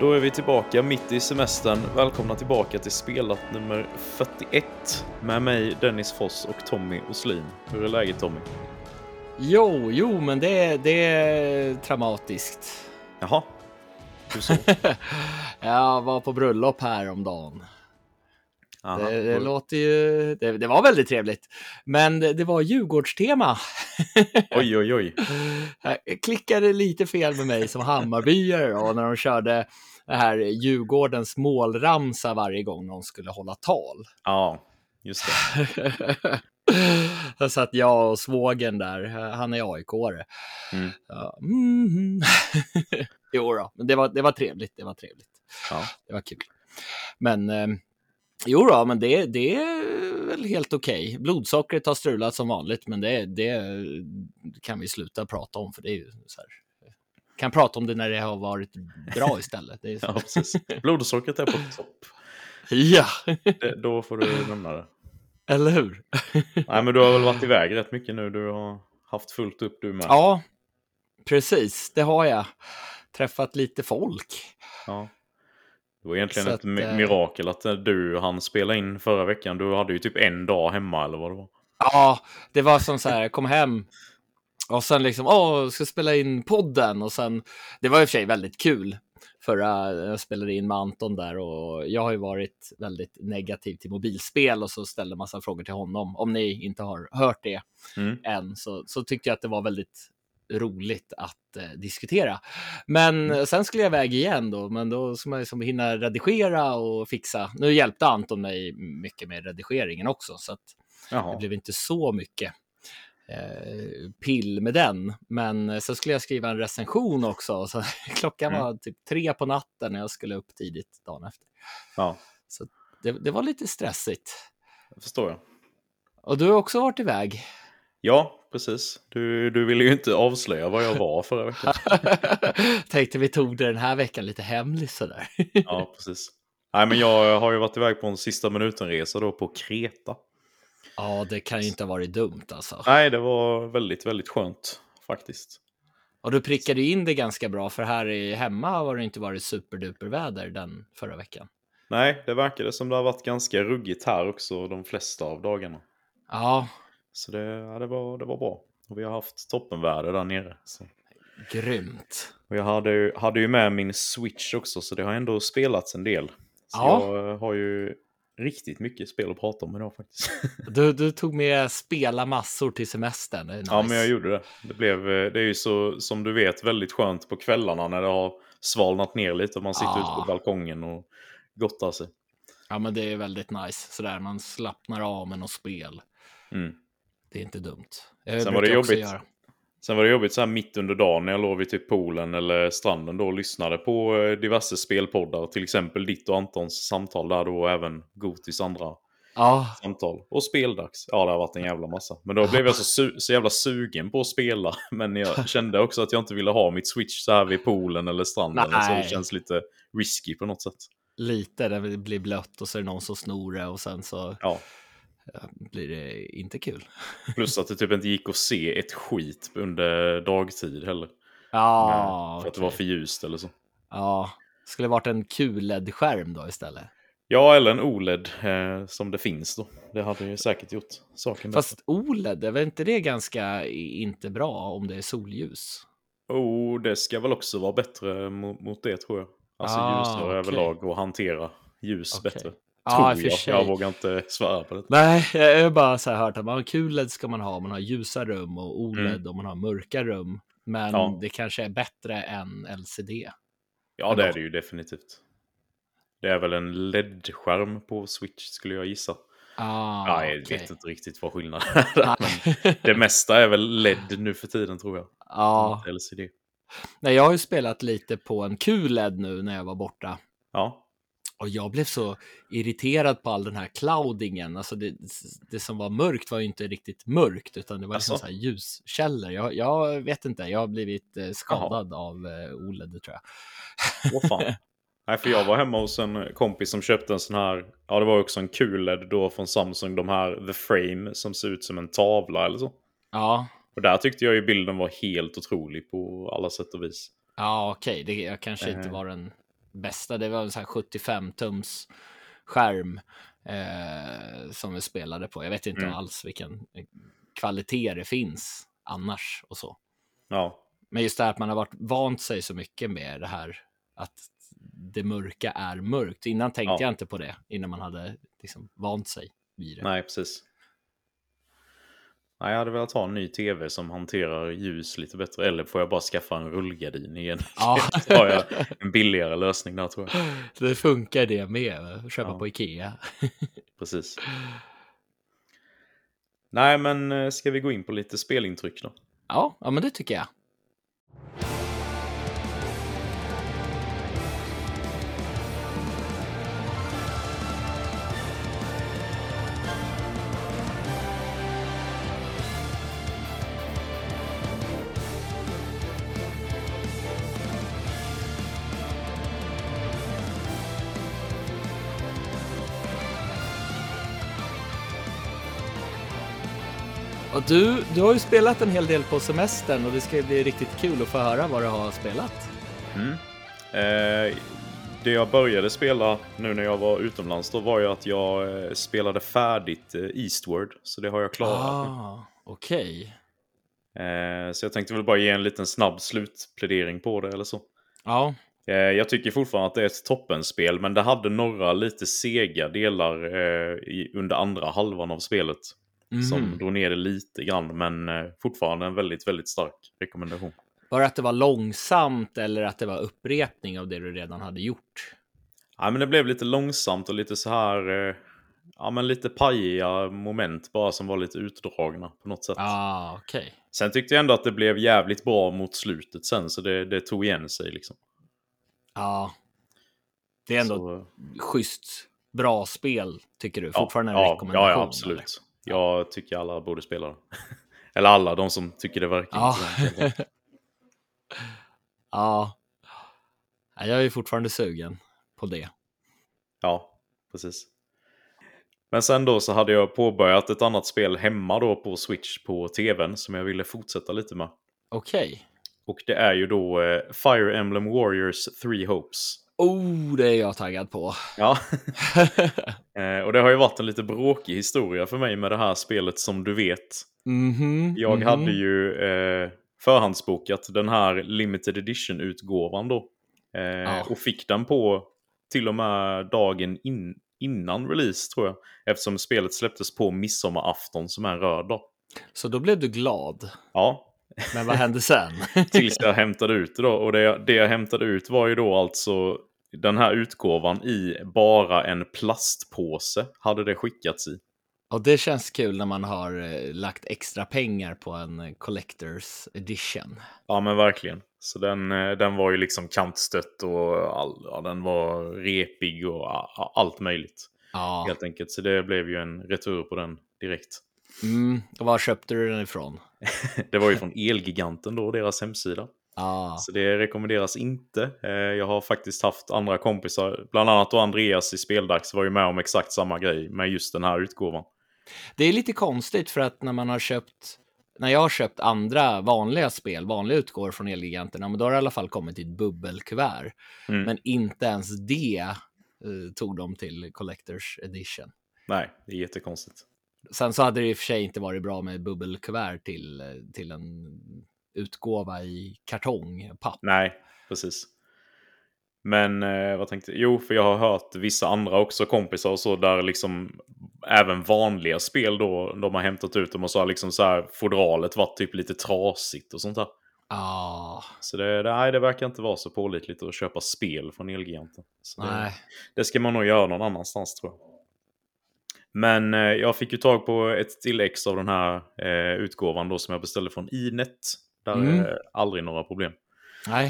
Då är vi tillbaka mitt i semestern. Välkomna tillbaka till spelat nummer 41 med mig Dennis Foss och Tommy Oslin. Hur är läget Tommy? Jo, jo, men det, det är traumatiskt. Jaha, hur så? Jag var på bröllop här om dagen. Aha, Det, det låter ju... Det, det var väldigt trevligt. Men det, det var Djurgårdstema. Oj, oj, oj. Jag klickade lite fel med mig som Hammarbyare då, när de körde det här Djurgårdens målramsa varje gång de skulle hålla tal. Ja, just det. Så satt jag och svågen där, han är AIK-are. Mm. Ja, mm. jo då, men det var, det var trevligt, det var trevligt. Ja. Det var kul. Men eh, jo då, men det, det är väl helt okej. Blodsockret har strulat som vanligt, men det, det kan vi sluta prata om, för det är ju så här. Kan prata om det när det har varit bra istället. Det är ja, precis. Blodsockret är på topp. ja, Det, då får du nämna det. eller hur? Nej, men du har väl varit iväg rätt mycket nu. Du har haft fullt upp du med. Ja, precis, det har jag. Träffat lite folk. Ja. Det var egentligen Så ett att, eh, mirakel att du han spela in förra veckan. Du hade ju typ en dag hemma eller vad det var. Ja, det var som så här, jag kom hem och sen liksom, åh, ska spela in podden och sen, det var i och för sig väldigt kul. Förra, jag spelade in med Anton där och jag har ju varit väldigt negativ till mobilspel och så ställde massa frågor till honom. Om ni inte har hört det Mm. än så, så tyckte jag att det var väldigt roligt att eh, diskutera. Men eh, sen skulle jag iväg igen då, men då ska man liksom hinna redigera och fixa. Nu hjälpte Anton mig mycket med redigeringen också, så att det blev inte så mycket eh, pill med den. Men eh, sen skulle jag skriva en recension också. Så klockan Mm. var typ tre på natten när jag skulle upp tidigt dagen efter. Ja, Det, det var lite stressigt. det förstår jag. Och du har också varit iväg. Ja, precis. Du, du ville ju inte avslöja vad jag var förra veckan. Tänkte vi tog det den här veckan lite hemligt sådär. Ja, precis. Nej, men jag har ju varit iväg på en sista minuten-resa då på Kreta. ja, det kan ju inte ha varit dumt alltså. Nej, det var väldigt, väldigt skönt faktiskt. Och du prickade in det ganska bra, för här i hemma har det inte varit superduper väder den förra veckan. Nej, det verkade som det har varit ganska ruggigt här också de flesta av dagarna. Ja, Så det, ja, det, var, det var bra. Och vi har haft toppenväder där nere. Så. grymt. Och jag hade, ju- hade ju med min Switch också, så det har ändå spelats en del. Så Ja. jag eh, har ju riktigt mycket spel att prata om idag faktiskt. Du, du tog med spela massor till semestern. Nice. Ja, men jag gjorde det. Det, blev, eh, det är ju så, som du vet, väldigt skönt på kvällarna när det har svalnat ner lite och man sitter Ja. ute på balkongen och gottar sig. Ja, men det är väldigt nice. Sådär, man slappnar av med något spel. Mm. Det är inte dumt. Jag Sen var det jobbigt. göra. Sen var det jobbigt så här mitt under dagen när jag låg vid typ poolen eller stranden då och lyssnade på eh, diverse spelpoddar. Till exempel ditt och Antons samtal där då och även Gotis andra Ja, samtal. Och speldags. Ja, det har varit en jävla massa. Men då blev jag så, su- så jävla sugen på att spela. Men jag kände också att jag inte ville ha mitt switch så här vid poolen eller stranden. Så Nej. det känns lite risky på något sätt. lite. Det blir blött och så är det någon som snor det och sen så Ja. Blir det inte kul. Plus att det typ inte gick att se ett skit under dagtid heller. Ja, för att det var för ljust eller så. Ja, skulle varit en QLED-skärm då istället. Ja, eller en OLED eh, som det finns då. Det hade ju säkert gjort saken bättre. Fast OLED, är väl inte det ganska inte bra om det är solljus? Oh, det ska väl också vara bättre mot, mot det tror jag. Alltså Ah, ljusare okej. överlag och hantera ljus Okej. bättre. Ja, tror jag. sig. Jag vågar inte svära på det. Nej, jag har bara så här hört att man har QLED ska man ha, man har ljusa rum och OLED Mm. och man har mörka rum. Men Ja. det kanske är bättre än LCD. Ja, det är det ju definitivt. Det är väl en LED-skärm på Switch skulle jag gissa. Ah, ja, jag okej. vet inte riktigt vad skillnaden är. men. Det mesta är väl LED nu för tiden tror jag. ja, Inte LCD. Nej, jag har ju spelat lite på en QLED nu när jag var borta. Ja, Och jag blev så irriterad på all den här cloudingen. Alltså det, det som var mörkt var ju inte riktigt mörkt, utan det var liksom så här ljuskällor. Jag, jag vet inte, jag har blivit eh, skadad av eh, OLED tror jag. vad fan. Nej, för jag var hemma hos en kompis som köpte en sån här, ja det var också en QLED då från Samsung, de här The Frame som ser ut som en tavla eller så. Ja, Och där tyckte jag ju bilden var helt otrolig på alla sätt och vis. ja okej, det jag kanske inte Eh. var den bästa. Det var en sån här 75 tums skärm eh, som vi spelade på. Jag vet inte Mm. alls vilken kvalitet det finns annars och så. Ja, Men just det här att man har varit vant sig så mycket med det här att det mörka är mörkt. Innan tänkte Ja. jag inte på det, innan man hade liksom vant sig vid det. nej precis. Nej, jag hade velat ha en ny tv som hanterar ljus lite bättre. Eller får jag bara skaffa en rullgardin igen? Ja. Har jag en billigare lösning där tror jag. Det funkar det med, köpa Ja. på Ikea. Precis. Nej, men eh, ska vi gå in på lite spelintryck då? Ja, ja men det tycker jag. Och du, du har ju spelat en hel del på semestern och det ska bli riktigt kul att få höra vad du har spelat. Mm. Eh, det jag började spela nu när jag var utomlands då var ju att jag eh, spelade färdigt eh, Eastward. Så det har jag klarat. Ah, okej. Eh, så jag tänkte väl bara ge en liten snabb slutplädering på det eller så. Ja, Eh, jag tycker fortfarande att det är ett toppenspel, men det hade några lite sega delar eh, i, under andra halvan av spelet. Som Mhm. drog ner det lite grann, men eh, fortfarande en väldigt, väldigt stark rekommendation. Var det att det var långsamt eller att det var upprepning av det du redan hade gjort? Ja, men det blev lite långsamt och lite så här... Eh, ja, men lite pajiga moment bara som var lite utdragna på något sätt. Ah, okej. Sen tyckte jag ändå att det blev jävligt bra mot slutet sen, så det, det tog igen sig liksom. Ja. Det är ändå Så, schysst, bra spel, tycker du? ja, Fortfarande en ja, rekommendation? Ja, ja eller? Jag tycker alla borde spela det. Eller alla, de som tycker det verkar Ja. ja. Ja, Jag är fortfarande sugen på det. Ja, precis. Men sen då så hade jag påbörjat ett annat spel hemma då på Switch på tvn som jag ville fortsätta lite med. Okej. Och det är ju då eh, Fire Emblem Warriors Three Hopes. Oh, det är jag taggad på. Ja, eh, och det har ju varit en lite bråkig historia för mig med det här spelet som du vet. Mhm, Jag mhm. hade ju eh, förhandsbokat den här limited edition-utgåvan då. Eh, Ja. Och fick den på till och med dagen in, innan release tror jag. Eftersom spelet släpptes på midsommarafton som är en röd dag. Så då blev du glad. Ja, Men vad hände sen? tills jag hämtade ut det då. Och det, det jag hämtade ut var ju då alltså den här utgåvan i bara en plastpåse hade det skickats i. Och det känns kul när man har eh, lagt extra pengar på en eh, Collectors Edition. Ja men verkligen. Så den, eh, den var ju liksom kantstött och all, ja, den var repig och allt möjligt. Ja. Helt enkelt. Så det blev ju en retur på den direkt. Mm. Och var köpte du den ifrån? Det var ju från Elgiganten då, deras hemsida. Ja. Så det rekommenderas inte. Eh, Jag har faktiskt haft andra kompisar, bland annat då Andreas i Speldags var ju med om exakt samma grej med just den här utgåvan. Det är lite konstigt för att när man har köpt när jag har köpt andra vanliga spel, vanliga utgåvor från Elgiganterna, men då har det i alla fall kommit i ett bubbelkuvert. Mm. Men inte ens det eh, tog de till Collectors Edition. Nej, det är jättekonstigt. Sen så hade det i och för sig inte varit bra med bubbelkuvert till, till en utgåva i kartong, papp. Nej, precis. Men eh, vad tänkte? Jo, för jag har hört vissa andra också kompisar och så där liksom även vanliga spel då, de har hämtat ut dem och så har liksom så här fodralet varit typ lite trasigt och sånt där. Ah, Så det, det, nej, det verkar inte vara så pålitligt att köpa spel från Elgiganten. Så det, nej. det ska man nog göra någon annanstans tror jag. Men eh, jag fick ju tag på ett till ex av den här eh, utgåvan då som jag beställde från Inet. Där Mm. är aldrig några problem. Nej.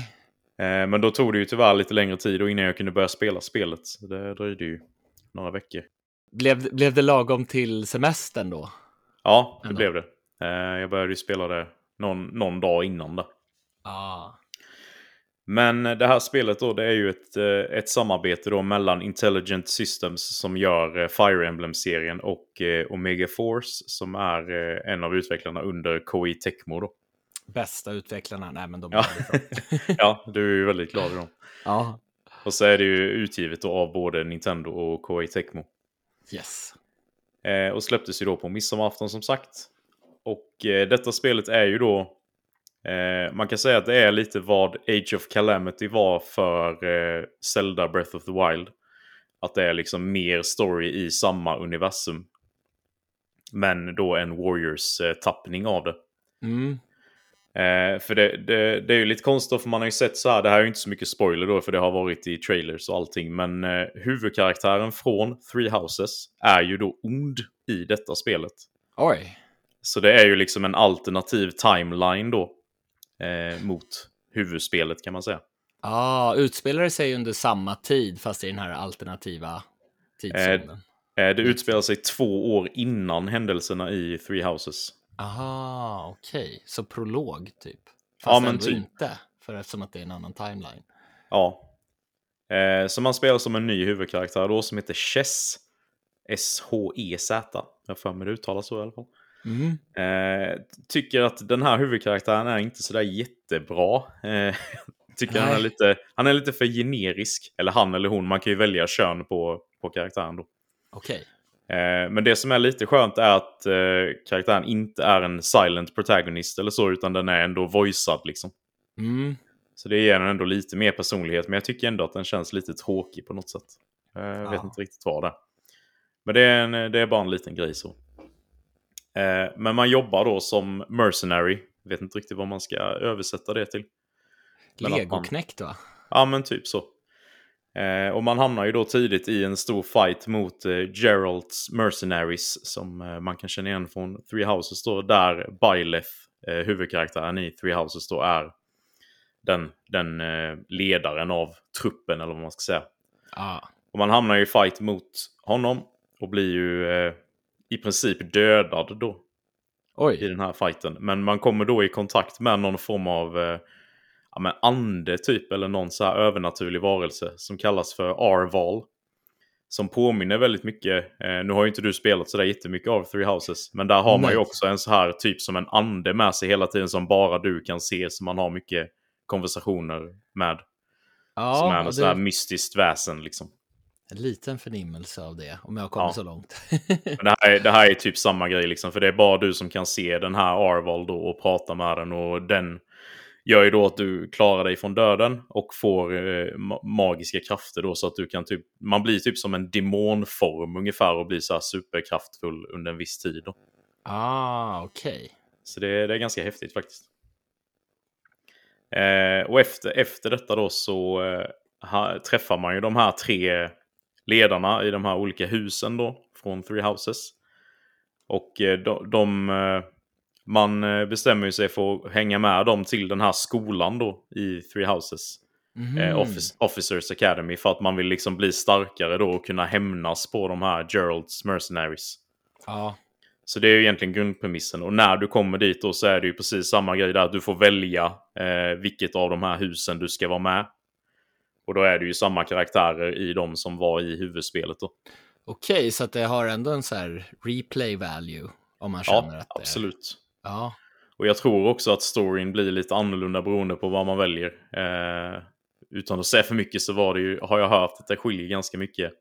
Eh, men då tog det ju tyvärr lite längre tid och innan jag kunde börja spela spelet. Så Det dröjde ju några veckor. Blev, blev det lagom till semestern då? Ja, det Ändå. blev det. Eh, jag började ju spela det någon, någon dag innan det. Ah. Men det här spelet då, det är ju ett, eh, ett samarbete då mellan Intelligent Systems som gör eh, Fire Emblem-serien och eh, Omega Force som är en av utvecklarna under Koei Tecmo då. Bästa utvecklarna? Nej, men de är Ja. ja, du är ju väldigt glad i dem. Ja. Och så är det ju utgivet då av både Nintendo och Koei Tecmo. Yes. Eh, och släpptes ju då på midsommarafton som sagt. Och eh, detta spelet är ju då... Eh, man kan säga att det är lite vad Age of Calamity var för eh, Zelda Breath of the Wild. Att det är liksom mer story i samma universum. Men då en Warriors-tappning av det. Mm. Eh, för det, det, det är ju lite konstigt för man har ju sett så här, det här är ju inte så mycket spoiler då för det har varit i trailers och allting. Men eh, huvudkaraktären från Three Houses är ju då ond i detta spelet. Oj. Så det är ju liksom en alternativ timeline då. Eh, mot huvudspelet kan man säga. Ja, ah, utspelar sig under samma tid fast i den här alternativa tidszonen? Eh, det utspelar sig två år innan händelserna i Three Houses. Aha, okej. Okay. Så prolog typ? Fast Ja, men ändå typ. inte, för eftersom att det är en annan timeline. Ja. Eh, så man spelar som en ny huvudkaraktär då som heter Chess. S-H-E-Z. Jag har för mig det uttalas så i alla fall. Mm. Eh, tycker att den här huvudkaraktären är inte sådär jättebra. Eh, tycker han är, lite, han är lite för generisk. Eller han eller hon, man kan ju välja kön på, på karaktären då. Okej. Eh, men det som är lite skönt är att eh, karaktären inte är en silent protagonist eller så, utan den är ändå voicead liksom. Mm. Så det ger den ändå lite mer personlighet, men jag tycker ändå att den känns lite tråkig på något sätt. Eh, Jag vet Ja. inte riktigt vad det är. Men det är, en, det är bara en liten grej så. Eh, Men man jobbar då som mercenary. Vet inte riktigt vad man ska översätta det till. Legoknäckt va? Ja, men typ så. Eh, och man hamnar ju då tidigt i en stor fight mot eh, Geralds Mercenaries som eh, man kan känna igen från Three Houses då, där Byleth, eh, huvudkaraktären i Three Houses då, är den, den ledaren av truppen eller vad man ska säga. Ja. Och man hamnar ju i fight mot honom och blir ju i princip dödad då i Oj. den här fighten. Men man kommer då i kontakt med någon form av eh, ja, men ande typ, eller någon så här övernaturlig varelse som kallas för Arval. Som påminner väldigt mycket, eh, nu har ju inte du spelat sådär jättemycket av Three Houses, men där har man ju Nej. också en så här typ som en ande med sig hela tiden som bara du kan se, som man har mycket konversationer med. som är Ja, något det, mystiskt väsen liksom. En liten förnimmelse av det, om jag kommit Ja. så långt. Det, här är, det här är typ samma grej liksom, för det är bara du som kan se den här Arval då och prata med den och den gör ju då att du klarar dig från döden och får eh, ma- magiska krafter då så att du kan typ, man blir typ som en demonform ungefär och blir så här superkraftfull under en viss tid då. ah, okej. Så det, det är ganska häftigt faktiskt. Eh, och efter, efter detta då så eh, ha, träffar man ju de här tre ledarna i de här olika husen då från Three Houses. Och eh, de, de eh, man eh, bestämmer sig för att hänga med dem till den här skolan då i Three Houses. Eh, Office, Officers Academy för att man vill liksom bli starkare då och kunna hämnas på de här Geralds Mercenaries. Ja. Så det är ju egentligen grundpremissen. Och när du kommer dit då så är det ju precis samma grej där. att Du får välja eh, vilket av de här husen du ska vara med. Och då är det ju samma karaktärer i de som var i huvudspelet då. Okej, så att det har ändå en så här replay value om man känner Ja, att det absolut. Ja, Och jag tror också att storyn blir lite annorlunda beroende på vad man väljer. Eh, utan att säga för mycket så var det ju, har jag hört att det skiljer ganska mycket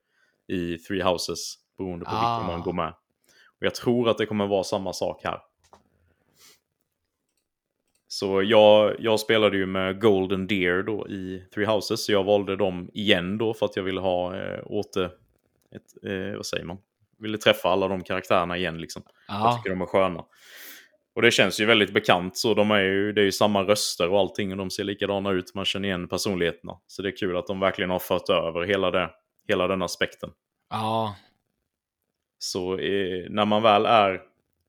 i Three Houses beroende på Ah. vilken man går med. Och jag tror att det kommer vara samma sak här. Så jag, jag spelade ju med Golden Deer då i Three Houses, så jag valde dem igen då för att jag ville ha eh, åter... Ett, eh, vad säger man? Ville träffa alla de karaktärerna igen liksom. Jag ja. tycker de är sköna. Och det känns ju väldigt bekant så. De är ju, det är ju samma röster och allting och de ser likadana ut. Man känner igen personligheterna. Så det är kul att de verkligen har fört över hela, det, hela den aspekten. ja. Så eh, när man väl är...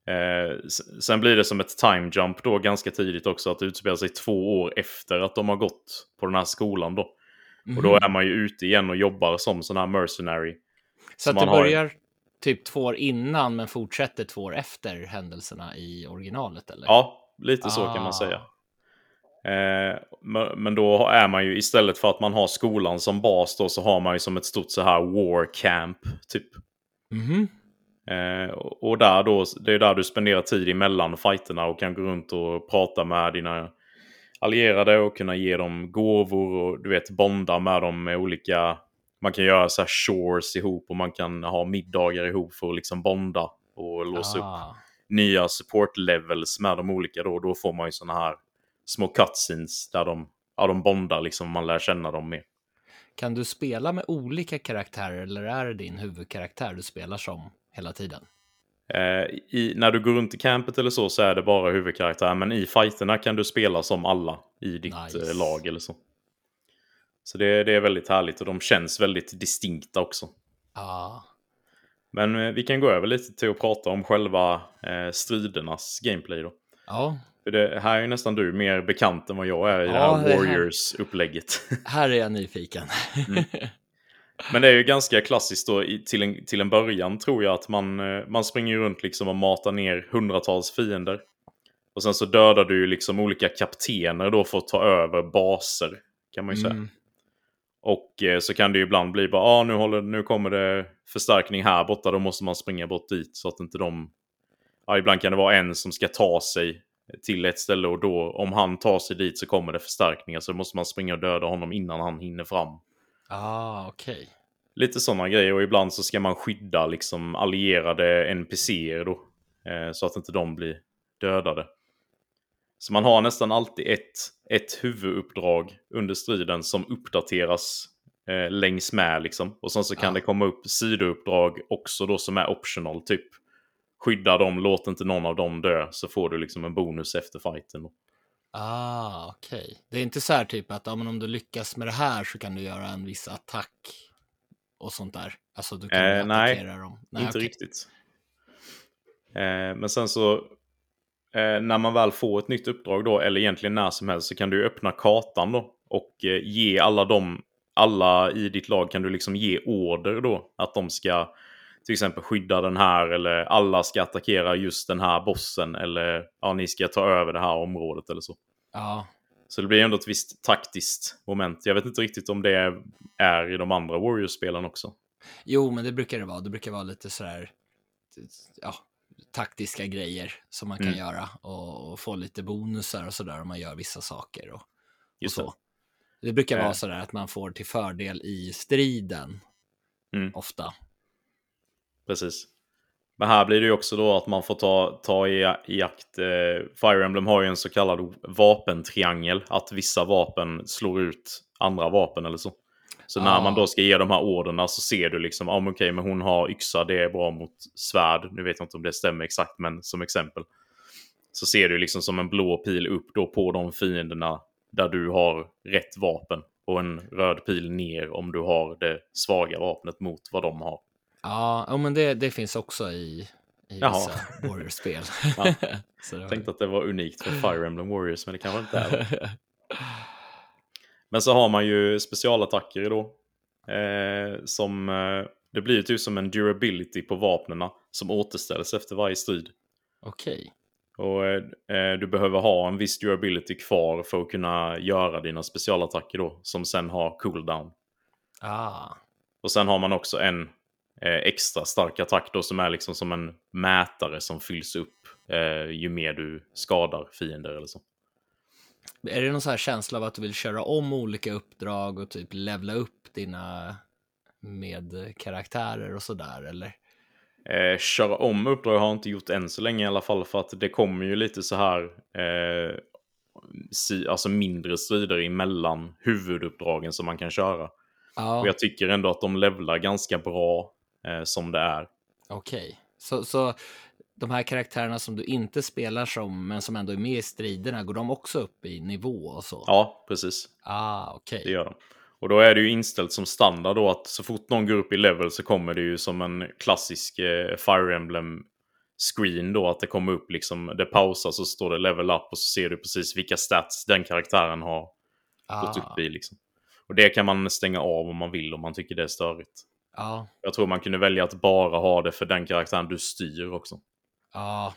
Eh, sen blir det som ett time jump då ganska tidigt också. Att det utspelar sig två år efter att de har gått på den här skolan då. Och då Mhm. är man ju ute igen och jobbar som sån här mercenary. Så att det har- börjar typ två år innan men fortsätter två år efter händelserna i originalet eller? Ja, lite så kan Ah. man säga. Eh, men, då är man ju istället för att man har skolan som bas då så har man ju som ett stort så här war camp typ. Mhm. Eh, och där då, det är där du spenderar tid emellan fighterna och kan gå runt och prata med dina allierade och kunna ge dem gåvor och du vet bonda med dem med olika... Man kan göra så här shores ihop och man kan ha middagar ihop för att liksom bonda och låsa upp Ah. nya support levels med de olika då. Då får man ju såna här små cutscenes där de, ja, de bondar liksom, man lär känna dem mer. Kan du spela med olika karaktärer eller är det din huvudkaraktär du spelar som hela tiden? Eh, i, när du går runt i campet eller så så är det bara huvudkaraktär, men i fighterna kan du spela som alla i ditt Nice. eh, lag eller så. Så det, det är väldigt härligt och de känns väldigt distinkta också. Ja, Men eh, vi kan gå över lite till att prata om själva eh, stridernas gameplay då. ja. För det här är nästan du mer bekant än vad jag är i Ja, det här det här- Warriors-upplägget. här är jag nyfiken. Men det är ju ganska klassiskt då till, en, till en början tror jag att man, eh, man springer runt liksom och matar ner hundratals fiender. Och sen så dödar du ju liksom olika kaptener då för att ta över baser. Kan man ju säga. Mm. Och eh, så kan det ju ibland bli bara, ah, nu, håller, nu kommer det förstärkning här borta, då måste man springa bort dit så att inte de... Ja, ibland kan det vara en som ska ta sig till ett ställe och då, om han tar sig dit så kommer det förstärkningar så då måste man springa och döda honom innan han hinner fram. Ah, okej. Lite sådana grejer och ibland så ska man skydda liksom allierade NPCer då. Eh, så att inte de blir dödade. Så man har nästan alltid ett, ett huvuduppdrag under striden som uppdateras eh, längs med liksom. Och sen så kan Ja. det komma upp sidouppdrag också då som är optional typ. Skydda dem, låt inte någon av dem dö så får du liksom en bonus efter fighten. Ah, okej. Det är inte så här typ att ja, men om du lyckas med det här så kan du göra en viss attack och sånt där. Alltså du kan Eh, nej, dem. inte okej. riktigt. Eh, men sen så, eh, när man väl får ett nytt uppdrag då, eller egentligen när som helst, så kan du öppna kartan då och eh, ge alla dem, alla i ditt lag kan du liksom ge order då, att de ska till exempel skydda den här eller alla ska attackera just den här bossen eller ja, ni ska ta över det här området eller så. Ja, Så det blir ändå ett visst taktiskt moment. Jag vet inte riktigt om det är i de andra Warriors-spelen också. jo, men det brukar det vara. Det brukar vara lite så här, ja, taktiska grejer som man kan Mm. göra och, och få lite bonusar och sådär om man gör vissa saker och, och Just så. det. Det brukar Eh. vara så där att man får till fördel i striden Mm. ofta. Precis. Men här blir det ju också då att man får ta, ta i, i akt. Eh, Fire Emblem har ju en så kallad vapentriangel. Att vissa vapen slår ut andra vapen eller så. Så när Ah. man då ska ge de här orderna så ser du liksom, ah, okej, men hon har yxa, det är bra mot svärd. Nu vet jag inte om det stämmer exakt, men som exempel. Så ser du liksom som en blå pil upp då på de fienderna där du har rätt vapen. Och en röd pil ner om du har det svaga vapnet mot vad de har. Ja, men det, det finns också i, i Jaha. vissa Warriors-spel. Ja. Jag tänkte att det var unikt för Fire Emblem Warriors, men det kanske inte är. Men så har man ju specialattacker då. Eh, som, eh, det blir ju typ som en durability på vapnena som återställs efter varje strid. Okej. Och eh, du behöver ha en viss durability kvar för att kunna göra dina specialattacker då, som sen har cooldown. Ah, Och sen har man också en extra stark attack då som är liksom som en mätare som fylls upp eh, ju mer du skadar fiender eller så. är det någon så här känsla av att du vill köra om olika uppdrag och typ levla upp dina medkaraktärer och sådär eller? Eh, köra om uppdrag har jag inte gjort än så länge i alla fall för att det kommer ju lite så här eh, si, alltså mindre strider emellan huvuduppdragen som man kan köra. Ja, Och jag tycker ändå att de levlar ganska bra eh, som det är. okej. Så, så de här karaktärerna som du inte spelar som men som ändå är med i striderna, går de också upp i nivå och så? Ja, precis. Ah, okej. Det gör de. Och då är det ju inställt som standard då att så fort någon går upp i level så kommer det ju som en klassisk eh, Fire Emblem screen då. Att det kommer upp liksom, det pausas och så står det level up och så ser du precis vilka stats den karaktären har gått Ah, upp i liksom. Och det kan man stänga av om man vill om man tycker det är störigt. Ja, Jag tror man kunde välja att bara ha det för den karaktären du styr också. ja,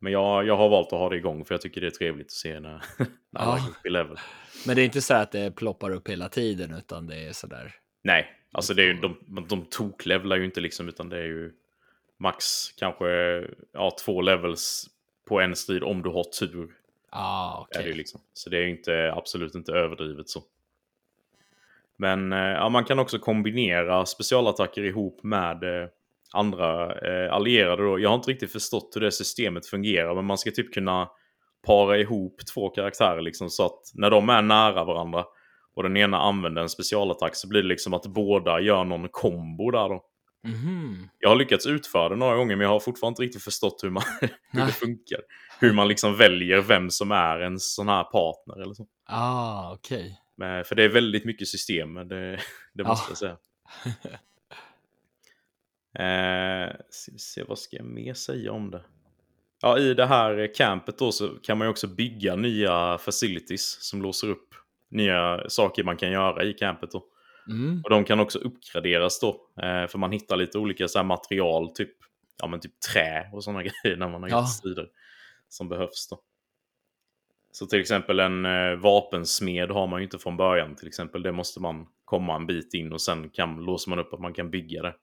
Men jag, jag har valt att ha det igång för jag tycker det är trevligt att se när, när alla Ja. går upp i level. Men det är inte så att det ploppar upp hela tiden utan det är sådär. Nej, alltså det är ju, de, de toklevlar ju inte liksom utan det är ju max kanske ja, två levels på en strid om du har tur. Ah, Är okej. det liksom. Så det är ju inte, absolut inte överdrivet så. Men eh, ja, man kan också kombinera specialattacker ihop med eh, andra eh, allierade. Då. Jag har inte riktigt förstått hur det systemet fungerar, men man ska typ kunna para ihop två karaktärer liksom, så att när de är nära varandra och den ena använder en specialattack så blir det liksom att båda gör någon kombo där då. Mhm. Jag har lyckats utföra det några gånger men jag har fortfarande inte riktigt förstått hur, man, hur det funkar. Hur man liksom väljer vem som är en sån här partner eller så. Ah, okej. Men, för det är väldigt mycket system, det, det måste jag säga. Eh, se, vad ska jag mer säga om det? Ja, i det här campet då så kan man ju också bygga nya facilities som låser upp nya saker man kan göra i campet då. Mm. Och de kan också uppgraderas då, eh, för man hittar lite olika så material, typ, ja, men typ trä och sådana grejer när man har Ja. gjort strider som behövs då. Så till exempel en eh, vapensmed har man ju inte från början till exempel. Det måste man komma en bit in och sen kan, låser man upp att man kan bygga det.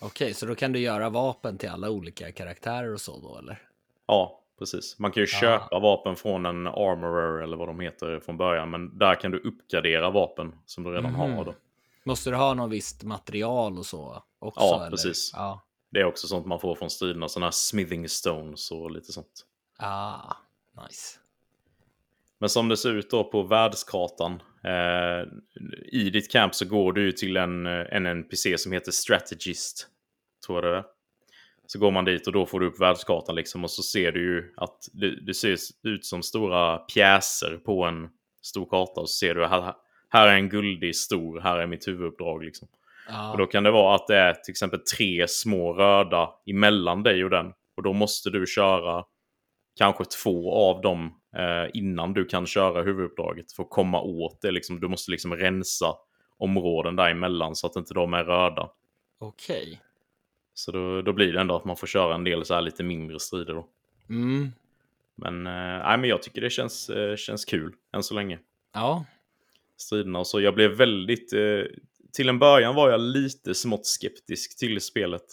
Okej, så då kan du göra vapen till alla olika karaktärer och så då, eller? Ja, precis. Man kan ju Ah. köpa vapen från en armorer eller vad de heter från början. Men där kan du uppgradera vapen som du redan Mhm. har. Då. Måste du ha något visst material och så också? Ja, precis. Ja. Det är också sånt man får från striderna. Sådana här smithing stones och lite sånt. Ah, nice. Men som det ser ut då på världskartan. Eh, I ditt camp så går du till en, eh, en NPC som heter Strategist. Tror jag det är. Så går man dit och då får du upp världskartan liksom. Och så ser du ju att det, det ser ut som stora pjäser på en stor karta. Och så ser du här, här är en guldig stor, här är mitt huvuduppdrag liksom. Ja. Och då kan det vara att det är till exempel tre små röda emellan dig och den. Och då måste du köra kanske två av dem eh, innan du kan köra huvuduppdraget för att komma åt det. Liksom, du måste liksom rensa områden däremellan så att inte de är röda. Okej. Så då, då blir det ändå att man får köra en del så här lite mindre strider då. Mm. Men, eh, men jag tycker det känns, eh, känns kul än så länge. Ja. Striderna och så. Jag blev väldigt... Eh, till en början var jag lite smått skeptisk till spelet.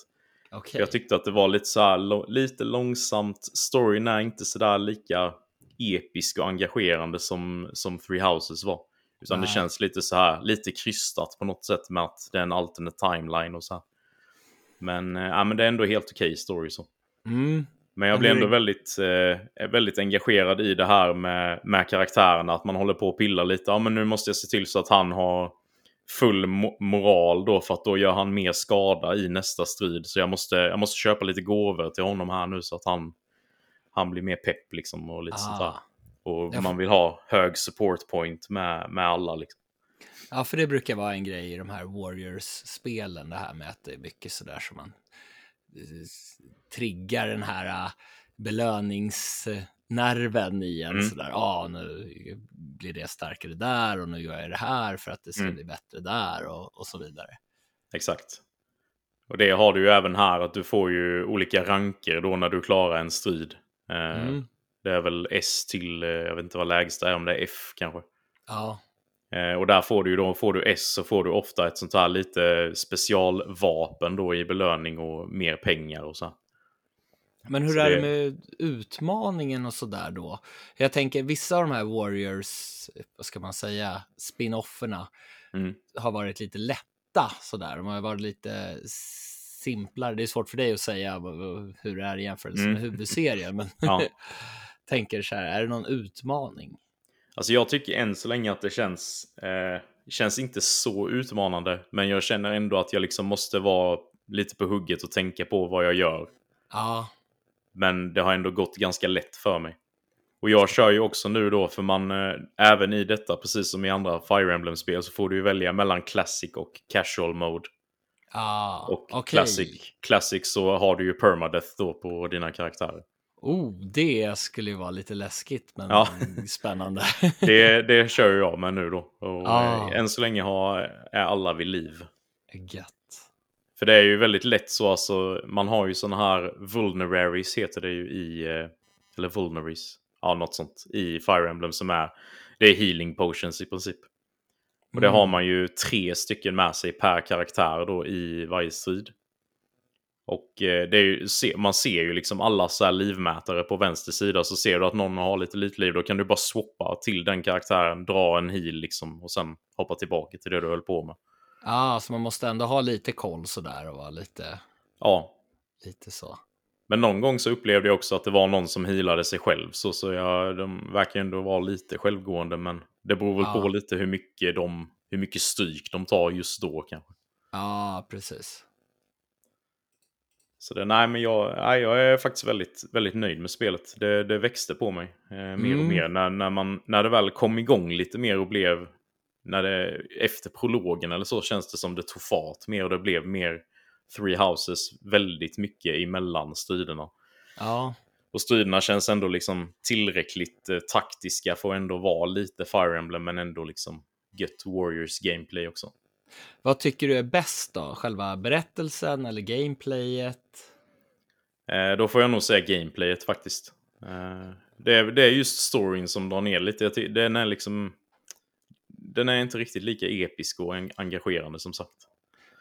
Okej. Jag tyckte att det var lite så här, lite långsamt. Storyn är inte så där lika episk och engagerande som, som Three Houses var. Utan det Nej. känns lite så här, lite krystat på något sätt med att det är en alternate timeline och så här. Men, eh, ja, men det är ändå helt okej story så. Mm. Men jag blir ändå väldigt, eh, väldigt engagerad i det här med, med karaktärerna. Att man håller på och pillar lite. Ja, men nu måste jag se till så att han har full mo- moral då. För att då gör han mer skada i nästa strid. Så jag måste, jag måste köpa lite gåvor till honom här nu så att han, han blir mer pepp liksom. Och lite sånt där. Ah. Och Ja, man vill ha hög support point med, med alla liksom. Ja, för det brukar vara en grej i de här Warriors-spelen, det här med att det är mycket sådär som man eh, triggar den här eh, belöningsnerven i en Mm. sådär, ja nu blir det starkare där och nu gör jag det här för att det ska Mm. bli bättre där och, och så vidare. Exakt. Och det har du ju även här att du får ju olika ranker då när du klarar en strid. Eh, Mm. Det är väl S till, eh, jag vet inte vad lägsta är, om det är F kanske. Ja, Eh, och där får du ju då, får du S så får du ofta ett sånt här lite specialvapen då i belöning och mer pengar och så. men hur Så är det det- med utmaningen och sådär då? Jag tänker vissa av de här Warriors, vad ska man säga, spin-offerna Mm. har varit lite lätta sådär. De har varit lite simplare. Det är svårt för dig att säga hur det är i jämförelse med Mm. huvudserien, men Ja. tänker så här, är det någon utmaning? Alltså jag tycker än så länge att det känns, eh, känns inte så utmanande. Men jag känner ändå att jag liksom måste vara lite på hugget och tänka på vad jag gör. Ja, Men det har ändå gått ganska lätt för mig. Och jag kör ju också nu då, för man, eh, även i detta, precis som i andra Fire Emblem-spel, så får du ju välja mellan Classic och Casual Mode. Ja, Och okej. Classic, Classic så har du ju Permadeath då på dina karaktärer. Oh, det skulle ju vara lite läskigt, men Ja. spännande. Det, det kör jag med nu då. Och Ah. än så länge har, är alla vid liv. Gött. För det är ju väldigt lätt så, alltså, man har ju sådana här vulneraries heter det ju i, eh, eller vulneraries, ja något sånt, i Fire Emblem som är, det är healing potions i princip. Och det Mm. har man ju tre stycken med sig per karaktär då i varje strid. Och eh, det är ju, man ser ju liksom alla så här livmätare på vänster sida. Så ser du att någon har lite liv, då kan du bara swappa till den karaktären, dra en heal liksom och sen hoppa tillbaka till det du höll på med. Ja, ah, så man måste ändå ha lite koll sådär och vara lite, Ja, lite så. men någon gång så upplevde jag också att det var någon som healade sig själv. Så, så jag, de verkar ändå vara lite självgående, men det beror väl Ja. på lite hur mycket, de, hur mycket stryk de tar just då kanske. Ja, precis. Så det, nej, men jag, nej, jag är faktiskt väldigt, väldigt nöjd med spelet. Det, det växte på mig eh, mer och Mm. mer när, när, man, när det väl kom igång lite mer och blev... När det, efter prologen eller så känns det som det tog fart mer och det blev mer Three Houses väldigt mycket emellan striderna. Ja, Och striderna känns ändå liksom tillräckligt eh, taktiska för att ändå vara lite Fire Emblem men ändå liksom gött Warriors gameplay också. vad tycker du är bäst då? Själva berättelsen eller gameplayet? Eh, då får jag nog säga gameplayet faktiskt. Eh, det, är, det är just storyn som drar ner lite. Den är liksom... Den är inte riktigt lika episk och en- engagerande som sagt.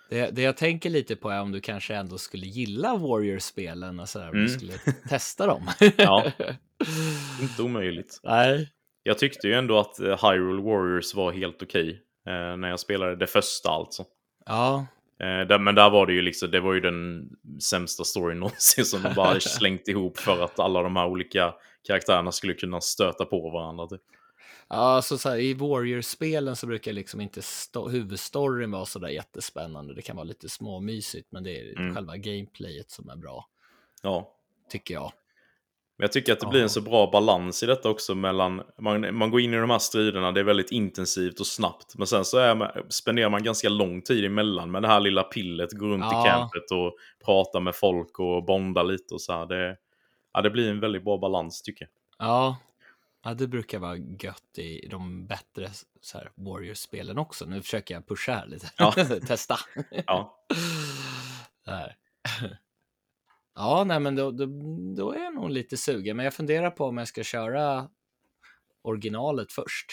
Det, det jag tänker lite på är om du kanske ändå skulle gilla Warriors-spelen och sådär, om du Mm. skulle testa dem. Ja. Inte omöjligt. Nej. Jag tyckte ju ändå att eh, Hyrule Warriors var helt okej. eh, när jag spelade det första alltså. Ja, Eh, men där var det ju liksom, det var ju den sämsta storyn någonsin som de bara slängt ihop för att alla de här olika karaktärerna skulle kunna stöta på varandra. Typ. Ja, så, här, i Warriors-spelen så brukar liksom inte sto- huvudstoryn vara så där jättespännande. Det kan vara lite småmysigt, men det är Mm. själva gameplayet som är bra, Ja. tycker jag. Men jag tycker att det blir en så bra balans i detta också mellan, man, man går in i de här striderna, det är väldigt intensivt och snabbt. Men sen så är spenderar man ganska lång tid emellan med det här lilla pillet, går runt Ja. i campet och pratar med folk och bondar lite och så här. Det, ja, det blir en väldigt bra balans tycker jag. Ja. Ja, det brukar vara gött i de bättre så här, Warriors-spelen också. Nu försöker jag pusha här lite. Ja. Testa. Ja. Ja, nej, men då, då, då är jag nog lite sugen. Men jag funderar på om jag ska köra originalet först.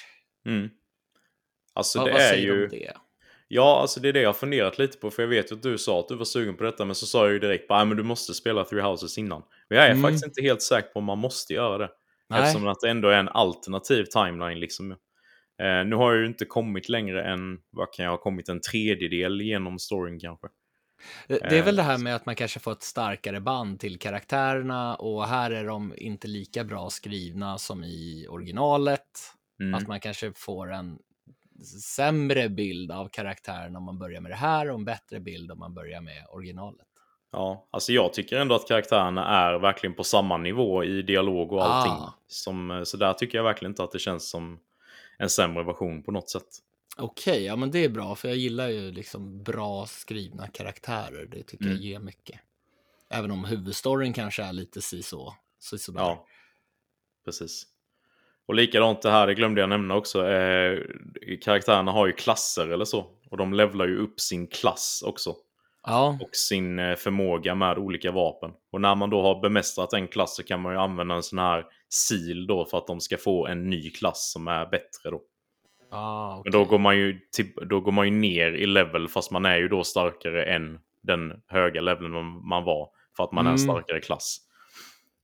mm. Alltså vad det vad är säger ju... om det? Ja, alltså det är det jag har funderat lite på. För jag vet ju att du sa att du var sugen på detta. Men så sa jag ju direkt bara, "Nej, men du måste spela Three Houses innan. Men jag är Mm. faktiskt inte helt säker på om man måste göra det. Nej. Eftersom att det ändå är en alternativ timeline liksom. Eh, nu har jag ju inte kommit längre än, vad kan jag ha kommit, en tredjedel genom storyn kanske. Det, det är väl det Eh, här med att man kanske får ett starkare band till karaktärerna och här är de inte lika bra skrivna som i originalet. Mm. Att man kanske får en sämre bild av karaktären om man börjar med det här och en bättre bild om man börjar med originalet. Ja, alltså jag tycker ändå att karaktärerna är verkligen på samma nivå i dialog och allting. Ah. Som, eh, så där tycker jag verkligen inte att det känns som en sämre version på något sätt. Okej, ja men det är bra för jag gillar ju liksom bra skrivna karaktärer. Det tycker Mm. jag ger mycket. Även om huvudstoryn kanske är lite si så. Ja, precis. Och likadant det här, det glömde jag nämna också. Eh, karaktärerna har ju klasser eller så. Och de levlar ju upp sin klass också. Ja, Och sin eh, förmåga med olika vapen. Och när man då har bemästrat en klass så kan man ju använda en sån här sil då för att de ska få en ny klass som är bättre då. ja Men då går man ju, till, då går man ju ner i level fast man är ju då starkare än den höga leveln man- var. För att man är en Mm. starkare klass.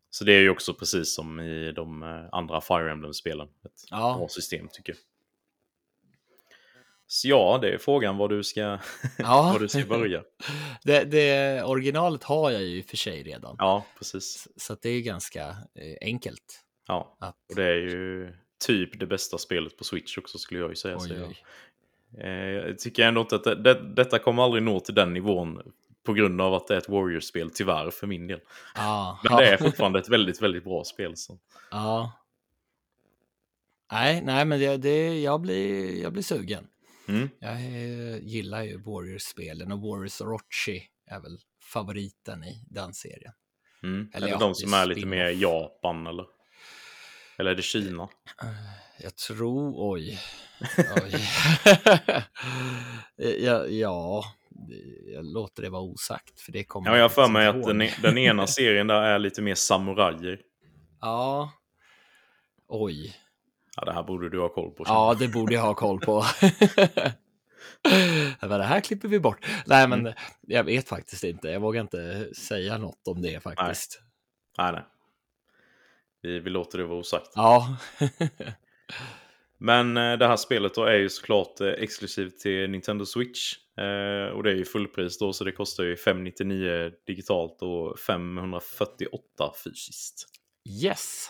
Så det är ju också precis som i de eh, andra Fire Emblem-spelen. Ett Ja. bra system tycker jag. Så ja, det är frågan var du ska, Ja. var du ska börja. det, det originalet har jag ju för sig redan. Ja, precis. Så det är ganska eh, enkelt. Ja, Att, och det är ju typ det bästa spelet på Switch också skulle jag ju säga. oj, så jag, eh, jag tycker ändå inte att det, det, detta kommer aldrig nå till den nivån på grund av att det är ett Warriors-spel, tyvärr för min del. Ja, Men det är fortfarande ett väldigt, väldigt bra spel. Så. ja. Nej, nej, men det, det, jag, blir, jag blir sugen. Mm. Jag eh, gillar ju Warriors-spelen och Warriors Orochi är väl favoriten i den serien. Mm. Eller Eller ja, de som är lite mer Japan eller? Eller är det Kina? Jag tror, oj. oj. ja, ja, jag låter det vara osagt. För det kommer Ja, jag har för mig att den, e- den ena serien där är lite mer samurajer. Ja. Oj. Ja, det här borde du ha koll på. Ja, det borde jag ha koll på. Men det här klipper vi bort. Nej, men Mm. jag vet faktiskt inte. Jag vågar inte säga något om det faktiskt. Nej, nej. Vi, vi låter det vara osagt. Ja, Men eh, det här spelet då är ju såklart eh, exklusivt till Nintendo Switch. Eh, och det är ju fullpris då, så det kostar ju 599 digitalt och 548 fysiskt. yes.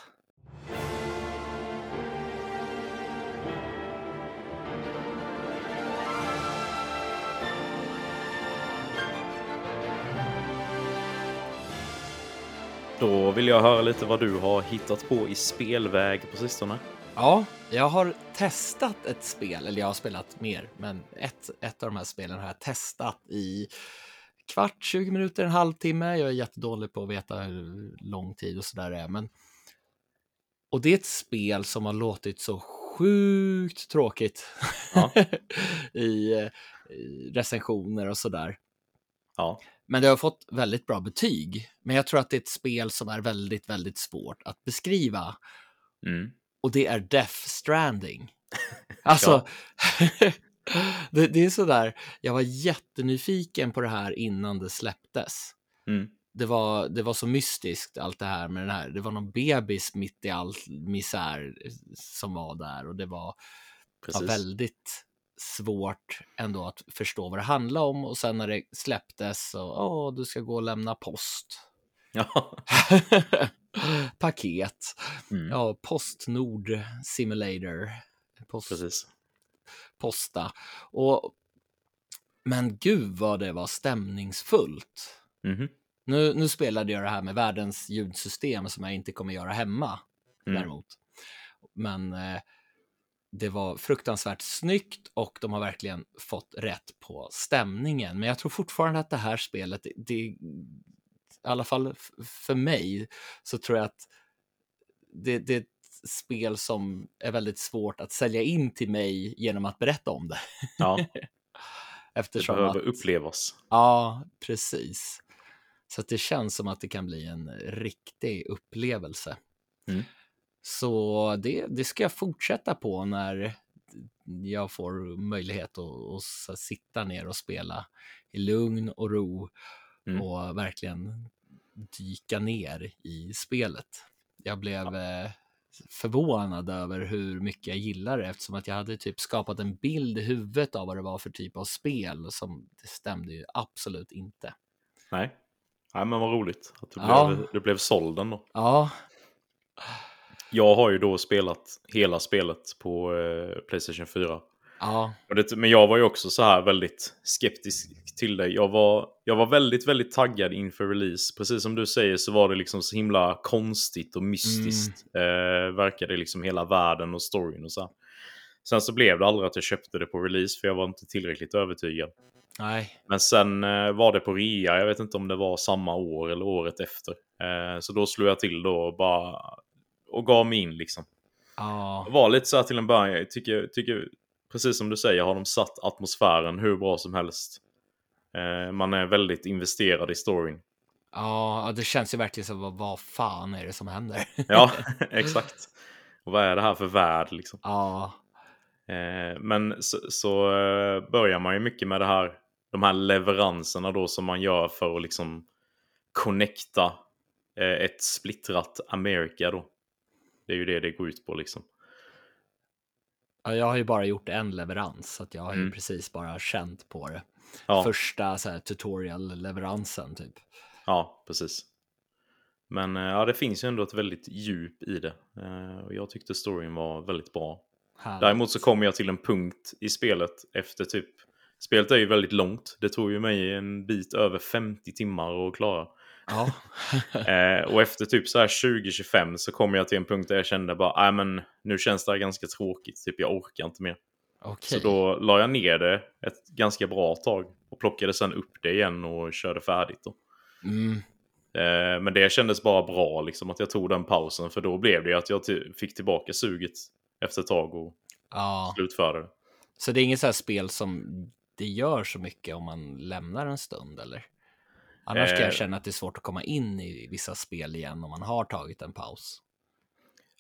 Då vill jag höra lite vad du har hittat på i spelväg på sistone. Ja, jag har testat ett spel, eller jag har spelat mer, men ett, ett av de här spelen har jag testat i kvart, 20 minuter, en halvtimme. Jag är jättedålig på att veta hur lång tid och sådär är, men och det är ett spel som har låtit så sjukt tråkigt Ja. i, eh, i recensioner och sådär. Ja, Men det har fått väldigt bra betyg. Men jag tror att det är ett spel som är väldigt, väldigt svårt att beskriva. mm. Och det är Death Stranding. Alltså, det, det är sådär, jag var jättenyfiken på det här innan det släpptes. Mm. Det var, det var så mystiskt allt det här med den här. Det var någon bebis mitt i all misär som var där och det var, var väldigt svårt ändå att förstå vad det handlade om och sen när det släpptes så, åh, du ska gå och lämna post. Ja. Paket. Mm. Ja, Postnord Simulator. Post, Precis. posta. Och, men gud vad det var stämningsfullt. Mhm. Nu, nu spelade jag det här med världens ljudsystem som jag inte kommer göra hemma Mm. däremot. Men eh, det var fruktansvärt snyggt och de har verkligen fått rätt på stämningen. Men jag tror fortfarande att det här spelet, det, det i alla fall för mig, så tror jag att det, det är ett spel som är väldigt svårt att sälja in till mig genom att berätta om det. Ja, det Eftersom behöver att, upplevas. Ja, precis. Så det känns som att det kan bli en riktig upplevelse. Mm. Så det, det ska jag fortsätta på när jag får möjlighet att, att sitta ner och spela i lugn och ro Mm. och verkligen dyka ner i spelet. Jag blev eh, förvånad över hur mycket jag gillar det eftersom att jag hade typ skapat en bild i huvudet av vad det var för typ av spel som det stämde ju absolut inte. Nej. Nej, men vad roligt att du, Ja. blev, du blev såld ändå. Ja, Jag har ju då spelat hela spelet på eh, Playstation 4. ja, det, men jag var ju också så här väldigt skeptisk till det. Jag var, jag var väldigt, väldigt taggad inför release. Precis som du säger så var det liksom så himla konstigt och mystiskt. Eh, verkade liksom hela världen och storyn och så. här. Sen så blev det aldrig att jag köpte det på release för jag var inte tillräckligt övertygad. nej, Men sen eh, var det på rea, jag vet inte om det var samma år eller året efter. Eh, så då slog jag till då och bara och gav mig in liksom. ja, Det var lite så här till en början, jag tycker, tycker precis som du säger har de satt atmosfären hur bra som helst. Eh, man är väldigt investerad i storyn. ja, det känns ju verkligen som vad, vad fan är det som händer? Ja, exakt. Och vad är det här för värld liksom? ja, Eh, men så, så eh, börjar man ju mycket med det här, de här leveranserna då som man gör för att liksom connecta eh, ett splittrat Amerika då. Det är ju det det går ut på liksom. ja, jag har ju bara gjort en leverans så att jag har ju Mm. precis bara känt på det. Ja, Första så här, tutorial-leveransen typ. ja precis. Men eh, ja, det finns ju ändå ett väldigt djup i det. Eh, och jag tyckte storyn var väldigt bra. Härligt. Däremot så kommer jag till en punkt i spelet efter typ... Spelet är ju väldigt långt. Det tog ju mig en bit över 50 timmar att klara. Ja, Eh, och efter typ så här 20-25 så kom jag till en punkt där jag kände bara, nej men nu känns det här ganska tråkigt, typ jag orkar inte mer. okej. Så då la jag ner det ett ganska bra tag och plockade sen upp det igen och körde färdigt då. Mm, Eh, men det kändes bara bra liksom att jag tog den pausen för då blev det att jag fick tillbaka suget efter ett tag och ja, slutförde det. så det är inget så här spel som det gör så mycket om man lämnar en stund eller? Annars kan Eh. jag känna att det är svårt att komma in i vissa spel igen om man har tagit en paus.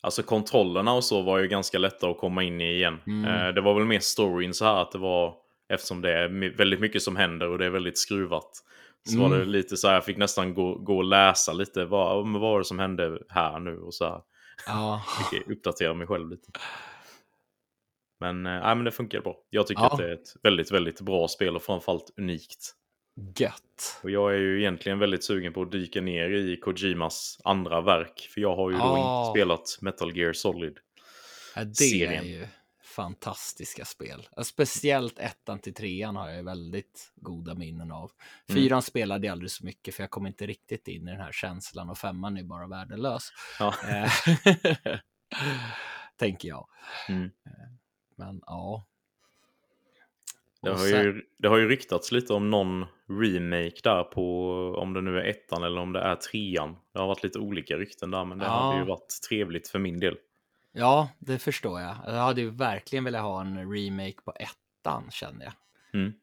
Alltså kontrollerna och så var ju ganska lätta att komma in i igen. Mm. Eh, det var väl mer storyn så här att det var Eftersom det är väldigt mycket som händer och det är väldigt skruvat. Så mm. var det lite så här, jag fick nästan gå, gå och läsa lite. Vad, vad var det som hände här nu? Och så här. Ja. Fick uppdatera mig själv lite. Men, äh, men det funkar bra. Jag tycker ja. att det är ett väldigt, väldigt bra spel och framförallt unikt. Gött. Och jag är ju egentligen väldigt sugen på att dyka ner i Kojimas andra verk. För jag har ju oh. då inte spelat Metal Gear Solid. Ja, det serien. är ju fantastiska spel. Speciellt ettan till trean har jag väldigt goda minnen av. Mm. Fyran mm. spelade jag aldrig så mycket för jag kom inte riktigt in i den här känslan och femman är bara värdelös. Ja. Eh, tänker jag. Mm. Eh, men ja, det har, sen... ju, det har ju ryktats lite om någon remake där på om det nu är ettan eller om det är trean. Det har varit lite olika rykten där men det ja. hade ju varit trevligt för min del. Ja, det förstår jag. Jag hade ju verkligen velat ha en remake på ettan känner jag. Mm.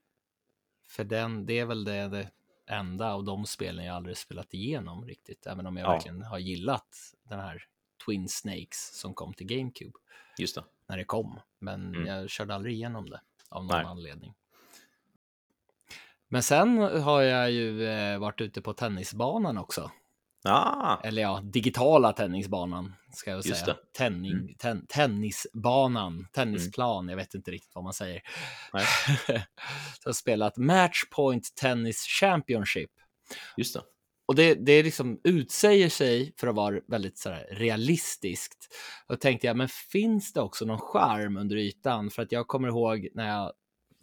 För den, det är väl det, det enda av de spelen jag aldrig spelat igenom riktigt. Även om jag ja. verkligen har gillat den här Twin Snakes som kom till GameCube. Just det. När det kom. Men mm. jag körde aldrig igenom det av någon Nej. anledning. Men sen har jag ju eh, varit ute på tennisbanan också. Ah. Eller ja, digitala tennisbanan ska jag säga. Tenning, mm. ten, tennisbanan, tennisplan, mm. jag vet inte riktigt vad man säger. Nej. så jag har spelat Matchpoint Tennis Championship. Just det. Och det, det liksom utsäger sig för att vara väldigt så realistiskt. Och tänkte jag, men finns det också någon charm under ytan? För att jag kommer ihåg när jag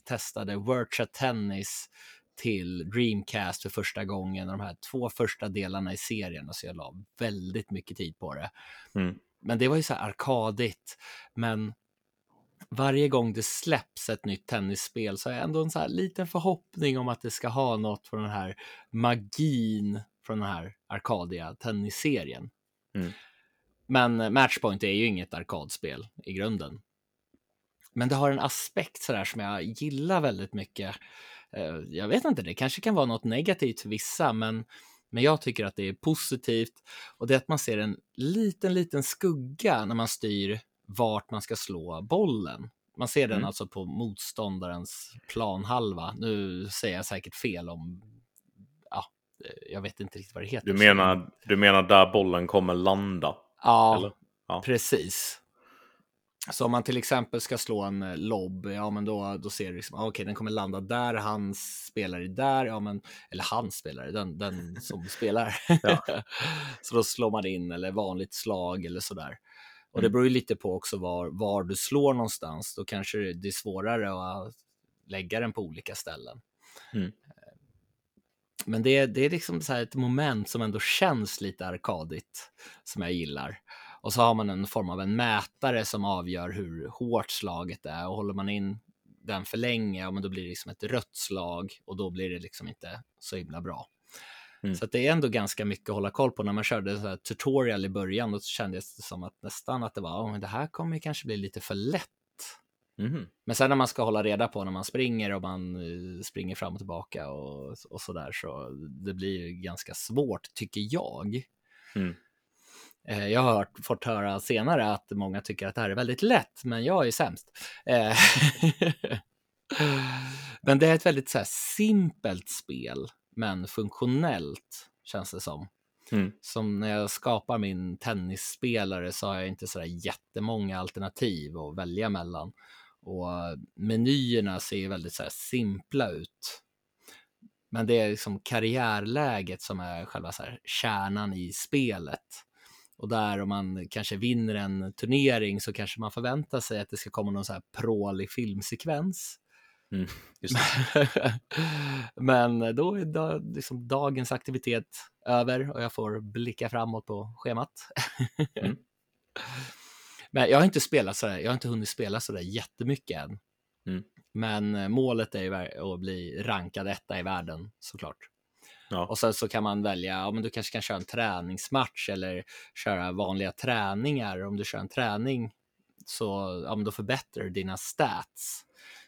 testade Virtua Tennis till Dreamcast för första gången, de här två första delarna i serien, alltså jag la väldigt mycket tid på det. Mm. Men det var ju så här arkadigt, men varje gång det släpps ett nytt tennisspel så har jag ändå en så här liten förhoppning om att det ska ha något från den här magin från den här arkadiga tennisserien. Mm. Men Matchpoint är ju inget arkadspel i grunden. Men det har en aspekt sådär som jag gillar väldigt mycket. Eh, jag vet inte, det kanske kan vara något negativt för vissa, men, men jag tycker att det är positivt. Och det är att man ser en liten, liten skugga när man styr vart man ska slå bollen. Man ser den mm. alltså på motståndarens planhalva. Nu säger jag säkert fel om Eh, jag vet inte riktigt vad det heter. Du menar, du menar där bollen kommer landa? Ja, ja. precis. Så om man till exempel ska slå en eh, lobb, ja men då, då ser du liksom, okej okay, den kommer landa där, han spelar där, ja men, eller han spelar den, den som spelar. så då slår man in, eller vanligt slag eller sådär. Och det mm. beror ju lite på också var, var du slår någonstans, då kanske det är svårare att lägga den på olika ställen. Mm. Men det är, det är liksom så ett moment som ändå känns lite arkadigt, som jag gillar. Och så har man en form av en mätare som avgör hur hårt slaget är och håller man in den för länge, ja, men då blir det liksom ett rött slag och då blir det liksom inte så himla bra. Mm. Så det är ändå ganska mycket att hålla koll på. När man körde så tutorial i början, då kändes det som att nästan att det var, oh, det här kommer kanske bli lite för lätt Mm. Men sen när man ska hålla reda på när man springer och man eh, springer fram och tillbaka och, och så där så det blir ganska svårt tycker jag. Mm. Eh, jag har hört, fått höra senare att många tycker att det här är väldigt lätt, men jag är sämst. Eh, men det är ett väldigt så här, simpelt spel, men funktionellt känns det som. Mm. Som när jag skapar min tennisspelare så har jag inte så där jättemånga alternativ att välja mellan. Och menyerna ser väldigt så simpla ut. Men det är liksom karriärläget som är själva så här kärnan i spelet. Och där om man kanske vinner en turnering så kanske man förväntar sig att det ska komma någon så här prålig filmsekvens. Mm, Men då är da, liksom dagens aktivitet över och jag får blicka framåt på schemat. mm. Men jag har inte spelat sådär, jag har inte hunnit spela sådär jättemycket än. Mm. Men eh, målet är ju att bli rankad etta i världen såklart. Ja. Och sen så kan man välja, ja men du kanske kan köra en träningsmatch eller köra vanliga träningar. Om du kör en träning så ja, men då förbättrar du dina stats.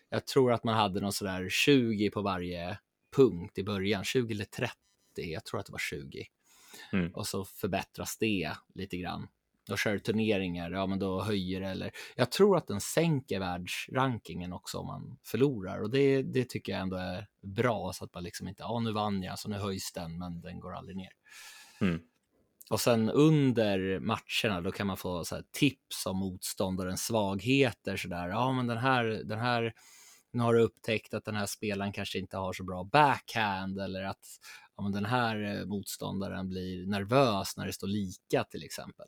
Jag tror att man hade någon sådär 20 på varje punkt i början, 20 eller 30, jag tror att det var 20. Mm. Och så förbättras det lite grann och kör turneringar, ja men då höjer det eller jag tror att den sänker världsrankingen också om man förlorar och det, det tycker jag ändå är bra så att man liksom inte, ja nu vann jag så nu höjs den men den går aldrig ner. Mm. Och sen under matcherna då kan man få så tips om motståndarens svagheter sådär, ja men den här, den här nu har du upptäckt att den här spelaren kanske inte har så bra backhand eller att ja, men den här eh, motståndaren blir nervös när det står lika till exempel.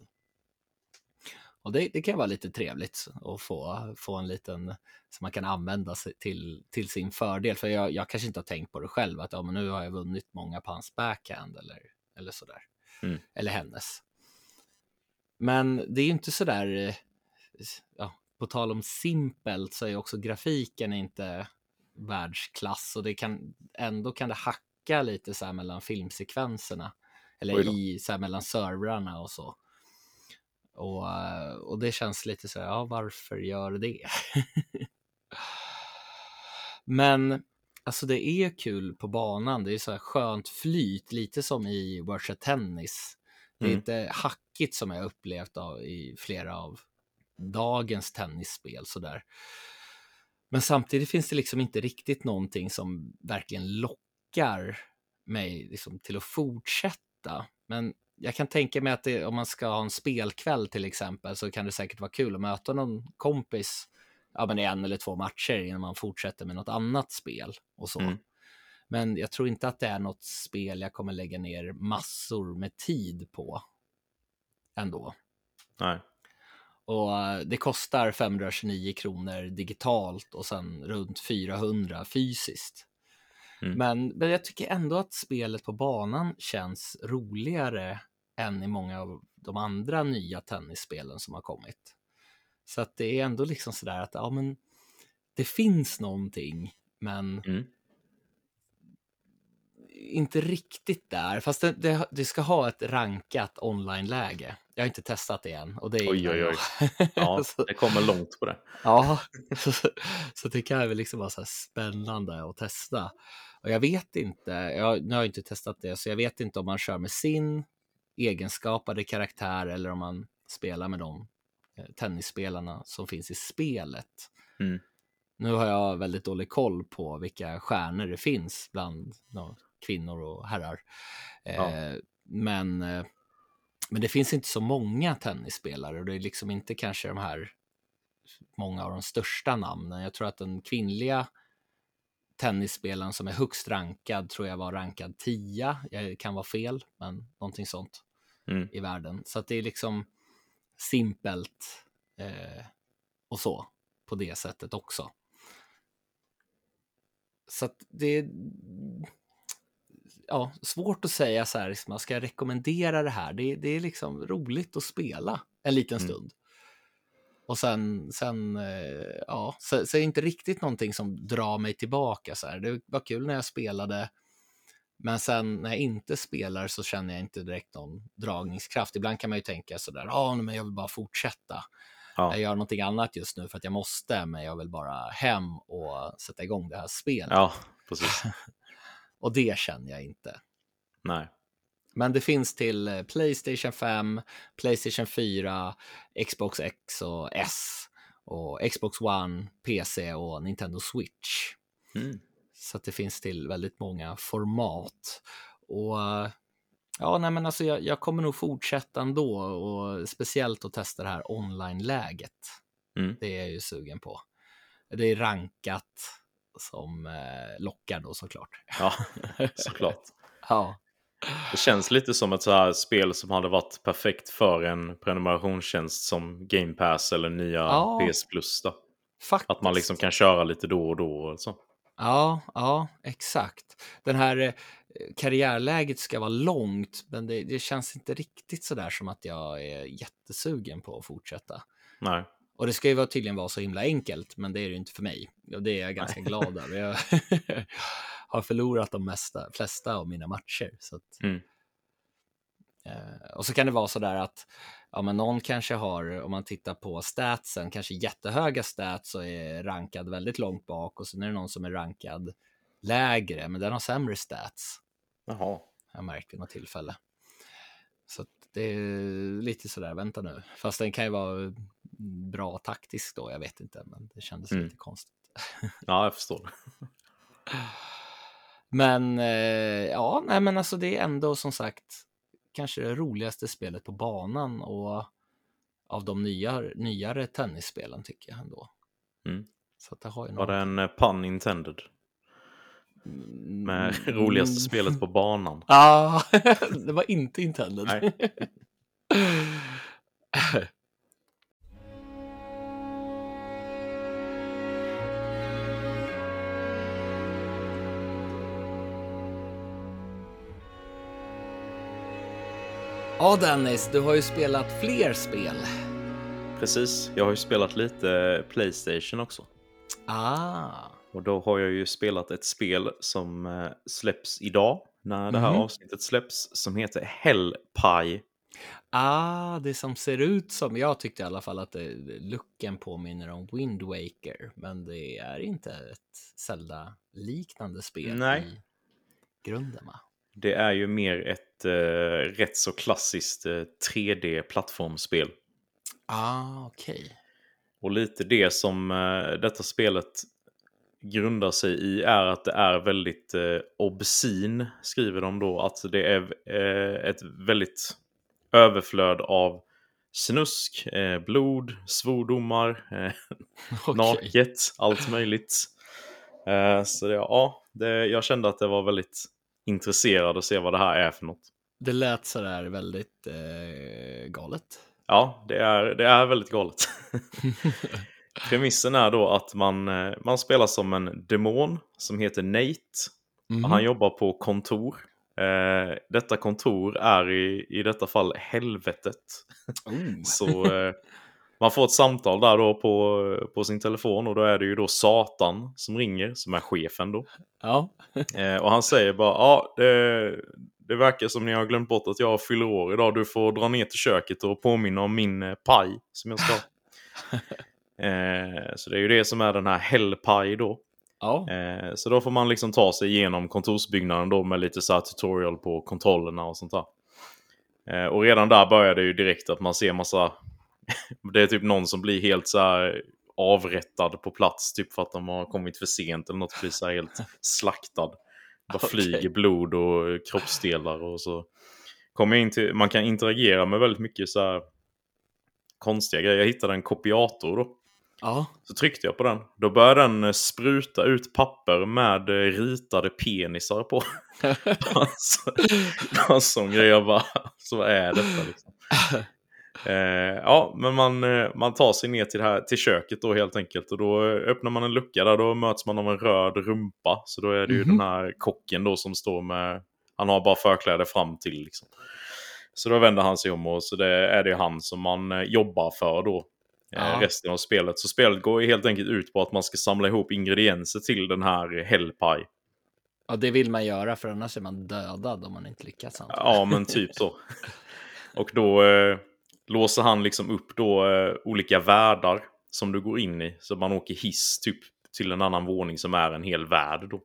Och det, det kan vara lite trevligt att få, få en liten som man kan använda till, till sin fördel. För jag, jag kanske inte har tänkt på det själv, att ja, men nu har jag vunnit många på hans backhand eller, eller sådär. Mm. Eller hennes. Men det är ju inte sådär, ja, på tal om simpelt så är också grafiken inte världsklass och det kan ändå kan det hacka lite så här mellan filmsekvenserna eller i så mellan servrarna och så. Och, och det känns lite så här, ja varför gör det? Men alltså det är kul på banan, det är så här skönt flyt, lite som i World Tennis. Det är mm. inte hackigt som jag upplevt av, i flera av dagens tennisspel sådär. Men samtidigt finns det liksom inte riktigt någonting som verkligen lockar mig liksom till att fortsätta. Men jag kan tänka mig att det, om man ska ha en spelkväll till exempel så kan det säkert vara kul att möta någon kompis ja, men i en eller två matcher innan man fortsätter med något annat spel och så. Mm. Men jag tror inte att det är något spel jag kommer lägga ner massor med tid på ändå. Nej. Och eh, det kostar 529 kronor digitalt och sen runt 400 fysiskt. Mm. Men, men jag tycker ändå att spelet på banan känns roligare än i många av de andra nya tennisspelen som har kommit. Så att det är ändå liksom sådär att ja, men det finns någonting, men mm. inte riktigt där. Fast det, det, det, ska ha ett rankat online-läge. Jag har inte testat det än. Och det är oj, oj, oj. Ja, det kommer långt på det. ja, så, så det kan väl liksom vara så spännande att testa. Och jag vet inte, jag, nu har jag inte testat det, så jag vet inte om man kör med sin egenskapade karaktär eller om man spelar med de eh, tennisspelarna som finns i spelet. Mm. Nu har jag väldigt dålig koll på vilka stjärnor det finns bland no, kvinnor och herrar. Ja. Eh, men, eh, men det finns inte så många tennisspelare och det är liksom inte kanske de här många av de största namnen. Jag tror att den kvinnliga tennisspelaren som är högst rankad tror jag var rankad 10. Jag kan vara fel, men någonting sånt mm. i världen. Så att det är liksom simpelt eh, och så på det sättet också. Så att det är ja, svårt att säga så här, liksom, ska jag rekommendera det här? Det, det är liksom roligt att spela en liten mm. stund. Och sen, sen eh, ja, så, så är det inte riktigt någonting som drar mig tillbaka. Så här. Det var kul när jag spelade, men sen när jag inte spelar så känner jag inte direkt någon dragningskraft. Ibland kan man ju tänka sådär, ja, men jag vill bara fortsätta. Ja. Jag gör någonting annat just nu för att jag måste, men jag vill bara hem och sätta igång det här spelet. Ja, precis. och det känner jag inte. Nej. Men det finns till eh, Playstation 5, Playstation 4, Xbox X och S och Xbox One, PC och Nintendo Switch. Mm. Så att det finns till väldigt många format. Och ja, nej men alltså jag, jag kommer nog fortsätta ändå och speciellt att testa det här online-läget. Mm. Det är jag ju sugen på. Det är rankat som eh, lockar då såklart. Ja, såklart. ja. Det känns lite som ett så här spel som hade varit perfekt för en prenumerationstjänst som Game Pass eller nya ja, PS Plus. Då. Faktiskt. Att man liksom kan köra lite då och då. Och så. Ja, ja, exakt. Den här eh, karriärläget ska vara långt, men det, det känns inte riktigt så där som att jag är jättesugen på att fortsätta. Nej. Och det ska ju tydligen vara så himla enkelt, men det är det inte för mig. Och det är jag ganska glad över. Jag har förlorat de mesta, flesta av mina matcher. Så att, mm. Eh, och så kan det vara så där att ja, men någon kanske har, om man tittar på statsen, kanske jättehöga stats och är rankad väldigt långt bak och sen är det någon som är rankad lägre, men den har sämre stats. Jaha. Jag märkte något tillfälle. Så Det är lite sådär, vänta nu. Fast den kan ju vara bra taktisk då, jag vet inte, men det kändes Mm. lite konstigt. Ja, jag förstår. Men eh, ja, nej men alltså det är ändå som sagt kanske det roligaste spelet på banan och av de nya, nyare tennisspelen tycker jag ändå. Mm. Så det har ju Var något. det en eh, pun intended? Med roligaste spelet på banan. Ja, det var inte intended. Ja Dennis, du har ju spelat fler spel. Precis, jag har ju spelat lite Playstation också. Ah, Och då har jag ju spelat ett spel som eh, släpps idag, när det här Mhm. avsnittet släpps, som heter Hellpie. ah, det som ser ut som, jag tyckte i alla fall att det, looken påminner om Wind Waker, men det är inte ett Zelda-liknande spel Nej. i grunden va? Det är ju mer ett eh, rätt så klassiskt eh, 3D-plattformsspel. Ah, okej. Och lite det som eh, detta spelet grundar sig i är att det är väldigt eh, obscen, skriver de då. Att det är eh, ett väldigt överflöd av snusk, eh, blod, svordomar, eh, Okej. naket, allt möjligt. Eh, så det, ja, det, jag kände att det var väldigt intresserad att se vad det här är för något. Det lät sådär väldigt eh, galet. Ja, det är, det är väldigt galet. Premissen är då att man, eh, man spelar som en demon som heter Nate. Mhm. Han jobbar på kontor. Eh, detta kontor är i, i detta fall helvetet. Oh. Så eh, man får ett samtal där då på, på sin telefon och då är det ju då Satan som ringer, som är chefen då. Ja. Eh, och han säger bara, ja, det, det verkar som ni har glömt bort att jag fyller år idag. Du får dra ner till köket och påminna om min eh, paj som jag ska eh, så det är ju det som är den här Hellpaj då. Ja. Eh, så då får man liksom ta sig igenom kontorsbyggnaden då med lite så här tutorial på kontrollerna och sånt där. Eh, och redan där börjar det ju direkt att man ser massa... det är typ någon som blir helt så här avrättad på plats, typ för att de har kommit för sent eller något, blir så här helt slaktad. Bara Okej. flyger blod och kroppsdelar och så. Kommer in till, man kan interagera med väldigt mycket så här konstiga grejer. Jag hittade en kopiator då. Ja. Så tryckte jag på den. Då började den eh, spruta ut papper med eh, ritade penisar på. alltså, sån grej. Jag bara, så vad är detta liksom? Eh, ja, men man, eh, man tar sig ner till, här, till köket då helt enkelt. Och då öppnar man en lucka där. Då möts man av en röd rumpa. Så då är det ju Mhm. den här kocken då som står med... Han har bara förkläde fram till liksom. Så då vänder han sig om och så det är det han som man eh, jobbar för då. eh. Resten av spelet. Så spelet går helt enkelt ut på att man ska samla ihop ingredienser till den här Hellpie. ja, det vill man göra för annars är man dödad om man inte lyckas. Ja, men typ så. Och då eh, låser han liksom upp då eh, olika världar som du går in i. Så man åker hiss typ till en annan våning som är en hel värld då.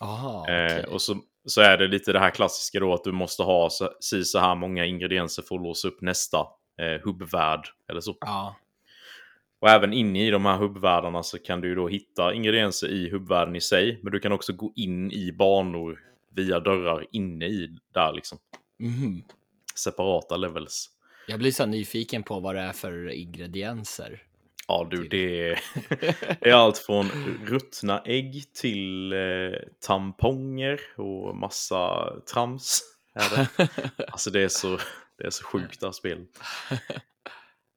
Aha, Eh, okej. och så, så är det lite det här klassiska då att du måste ha så, si så här många ingredienser för att låsa upp nästa eh, hubbvärld eller så. Ja. Och även inne i de här hubbvärldarna så kan du ju då hitta ingredienser i hubbvärlden i sig. Men du kan också gå in i banor via dörrar inne i där liksom. Mhm. Separata levels. Jag blir så nyfiken på vad det är för ingredienser. Ja du, det är, det är allt från ruttna ägg till eh, tamponger och massa trams. Är det. Alltså det är så, det är så sjukt det här spelet.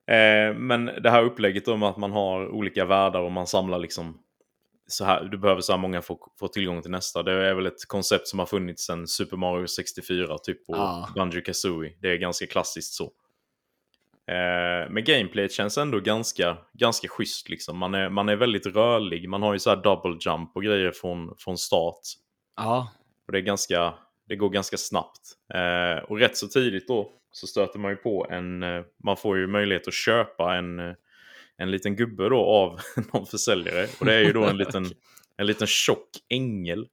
Eh, men det här upplägget om att man har olika världar och man samlar liksom så här, du behöver så här många för att få tillgång till nästa. Det är väl ett koncept som har funnits sedan Super Mario 64 typ och Ja. Banjo Kazooie. Det är ganska klassiskt så. Eh, men gameplayet känns ändå ganska, ganska schysst liksom. Man är, man är väldigt rörlig. Man har ju så här double jump och grejer från, från start. Ja. Och det, är ganska, det går ganska snabbt. Eh, och rätt så tidigt då så stöter man ju på en... Eh, man får ju möjlighet att köpa en, eh, en liten gubbe då av någon försäljare. Och det är ju då en liten, en liten tjock ängel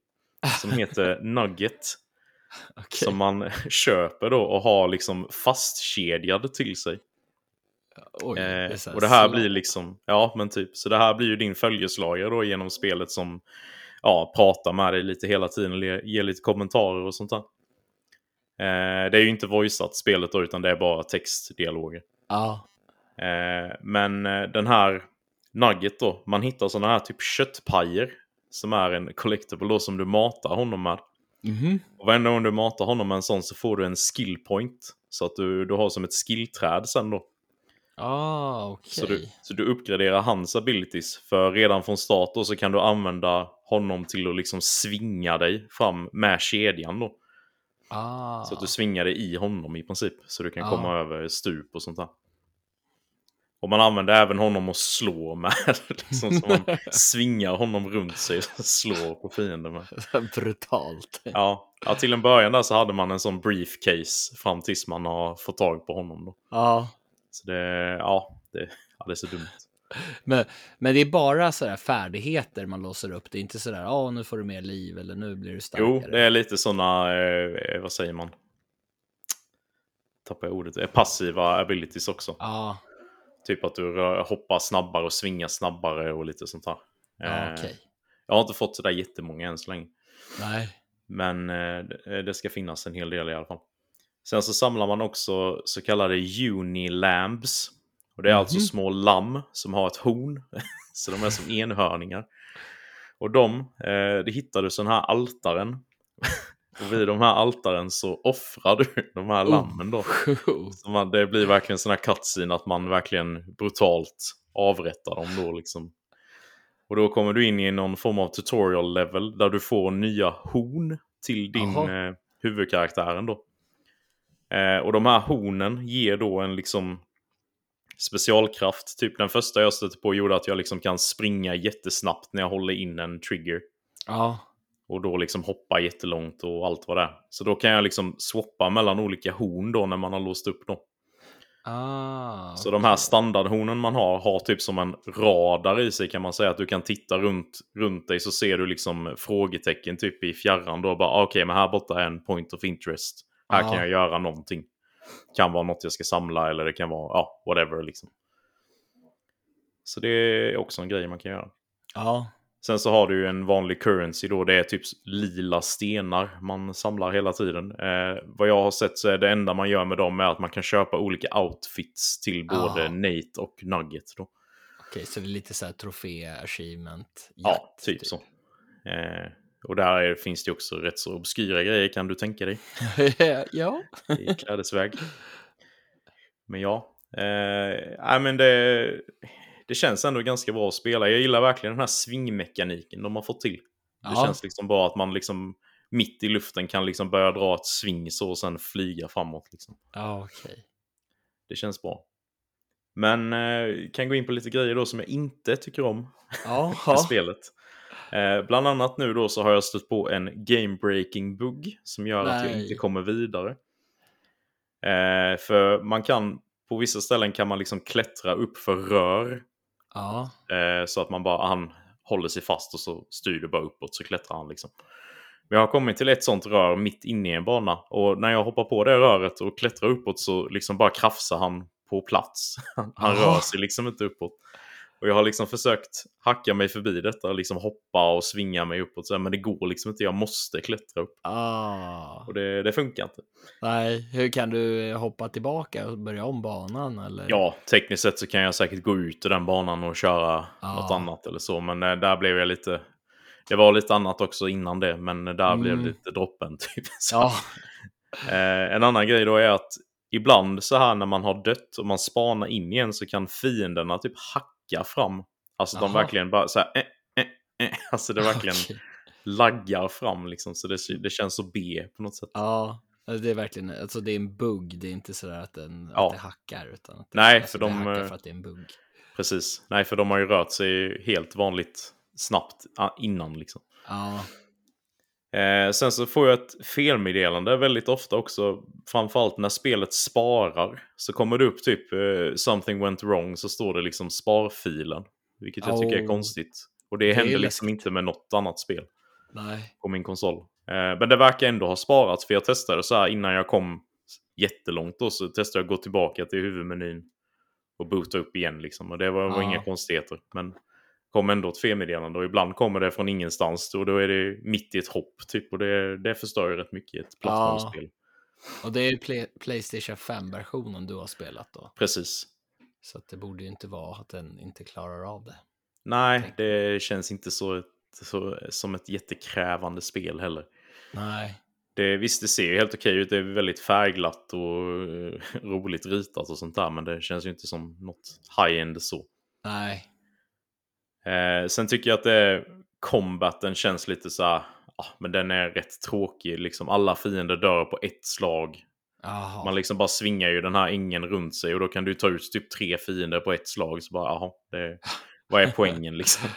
som heter Nugget. Okej. som man köper då och har liksom fastkedjad till sig. Oj, Eh, och det här blir liksom, ja men typ, så det här blir ju din följeslagare då genom spelet som ja, pratar med dig lite hela tiden, le- ger lite kommentarer och sånt där. Eh, det är ju inte voiceat spelet då, utan det är bara textdialoger. Ja. Eh, men eh, den här Nugget då, man hittar sådana här typ köttpajer som är en collectible då som du matar honom med. Mhm. Och varenda gång du matar honom med en sån så får du en skill point. Så att du, du har som ett skillträd sen då. Ah, okej. Så, du, så du uppgraderar hans abilities. För redan från start då så kan du använda honom till att liksom svinga dig fram med kedjan då. Ah. Så att du svingar dig i honom i princip. Så du kan Ja. komma över stup och sånt där. Och man använder även honom att slå med. liksom, så man svingar honom runt sig och slår på fienden med. Brutalt. Ja. ja, till en början där så hade man en sån briefcase fram tills man har fått tag på honom. Då. Ja. Så det, ja, det, ja, det är så dumt. Men, men det är bara sådär färdigheter man låser upp. Det är inte sådär, ja nu får du mer liv eller nu blir du starkare. Jo, det är lite såna, eh, vad säger man? Tappar jag ordet. Eh, Passiva abilities också. Ja, Typ att du hoppar snabbare och svingar snabbare och lite sånt där. ja Eh, okej. Jag har inte fått sådär jättemånga än så länge. Nej. Men eh, det ska finnas en hel del i alla fall. Sen så samlar man också så kallade unilambs. Och det är alltså Mhm. små lamm som har ett horn. så de är som enhörningar. Och de, eh, det hittar du sådana här altaren. och vid de här altaren så offrar du de här lammen då. Så man, det blir verkligen sån här cutscene att man verkligen brutalt avrättar dem då liksom. Och då kommer du in i någon form av tutorial level där du får nya horn till din eh, huvudkaraktären då. Eh, och de här hornen ger då en liksom specialkraft. Typ den första jag stötte på gjorde att jag liksom kan springa jättesnabbt när jag håller in en trigger. Ja. Och då liksom hoppa jättelångt och allt vad det är. Så då kan jag liksom swappa mellan olika horn då när man har låst upp dem. Ah, Så de här standardhornen man har har typ som en radar i sig kan man säga. Att du kan titta runt, runt dig så ser du liksom frågetecken typ i fjärran då. Bara ah, okej, men här borta är en point of interest. Här Ja. kan jag göra någonting. Kan vara något jag ska samla eller det kan vara, ja, whatever liksom. Så det är också en grej man kan göra. Ja. Sen så har du ju en vanlig currency då. Det är typ lila stenar man samlar hela tiden. Eh, vad jag har sett så är det enda man gör med dem är att man kan köpa olika outfits till både Ah. Nate och Nugget. Då. Okej, så det är lite så här trofé, achievement. Ja, jakt, typ så. Eh, och där är, finns det också rätt så obskyra grejer kan du tänka dig. ja. i klädesväg. Men ja, eh, men det, det känns ändå ganska bra att spela. Jag gillar verkligen den här svingmekaniken de har fått till. Det Ja. känns liksom bra att man liksom mitt i luften kan liksom börja dra ett sving så och sen flyga framåt. Liksom. Ja, okej. Det känns bra. Men eh, kan gå in på lite grejer då som jag inte tycker om Jaha. spelet. Eh, bland annat nu då så har jag stött på en game breaking bugg som gör att jag Nej. inte kommer vidare. Eh, för man kan, på vissa ställen kan man liksom klättra upp för rör. Ja. Eh, så att man bara, han håller sig fast och så styr du bara uppåt så klättrar han liksom. Men jag har kommit till ett sånt rör mitt inne i en bana. Och när jag hoppar på det röret och klättrar uppåt så liksom bara krafsar han på plats. Han Jaha. rör sig liksom inte uppåt. Och jag har liksom försökt hacka mig förbi detta, liksom hoppa och svinga mig uppåt. så Men det går liksom inte, jag måste klättra upp. Ah. Och det, det funkar inte. Nej, hur kan du hoppa tillbaka och börja om banan eller? Ja, tekniskt sett så kan jag säkert gå ut ur den banan och köra Ja. något annat eller så. Men eh, där blev jag lite... Det var lite annat också innan det, men där blev Mm. det lite droppen typ. Ja. Eh, en annan grej då är att ibland så här när man har dött och man spanar in igen så kan fienderna typ hacka fram. Alltså de Jaha. verkligen bara så här... Eh, eh, eh. Alltså det verkligen Okej. laggar fram liksom. Så det, det känns så B på något sätt. Ja, det är verkligen, alltså det är en bugg, det är inte sådär att, den, Ja. att det hackar. Utan att det, Nej, alltså för de, hackar eh, för att det är en bugg. Precis. Nej, för de har ju rört sig helt vanligt snabbt innan liksom. Ja, Eh, sen så får jag ett felmeddelande väldigt ofta också. Framförallt när spelet sparar. Så kommer det upp typ eh, something went wrong så står det liksom sparfilen. Vilket jag tycker är Oh. konstigt. Och det, är händer liksom inte med något annat spel nej. på min konsol. Eh, men det verkar ändå ha sparats för jag testade så här innan jag kom jättelångt då så testade jag att gå tillbaka till huvudmenyn och boota upp igen liksom. Och det var, var inga konstigheter. Men kom ändå ett felmeddelande och ibland kommer det från ingenstans och då är det mitt i ett hopp typ och det, det förstör ju rätt mycket i ett plattformsspel. Och det är ju Play Playstation 5-versionen du har spelat då. Precis. Så det borde ju inte vara att den inte klarar av det. Nej, det känns inte så, så som ett jättekrävande spel heller. Nej. Det, visst, det ser ju helt okej ut. Det är väldigt färgglatt och eh, roligt ritat och sånt där. Men det känns ju inte som något high-end så. Nej. Eh, sen tycker jag att det, combaten känns lite så här. ah, men den är rätt tråkig. Liksom alla fiender dör på ett slag. Jaha. Man liksom bara svingar ju den här ängen runt sig och då kan du ta ut typ tre fiender på ett slag. Så bara, jaha, det, vad är poängen liksom?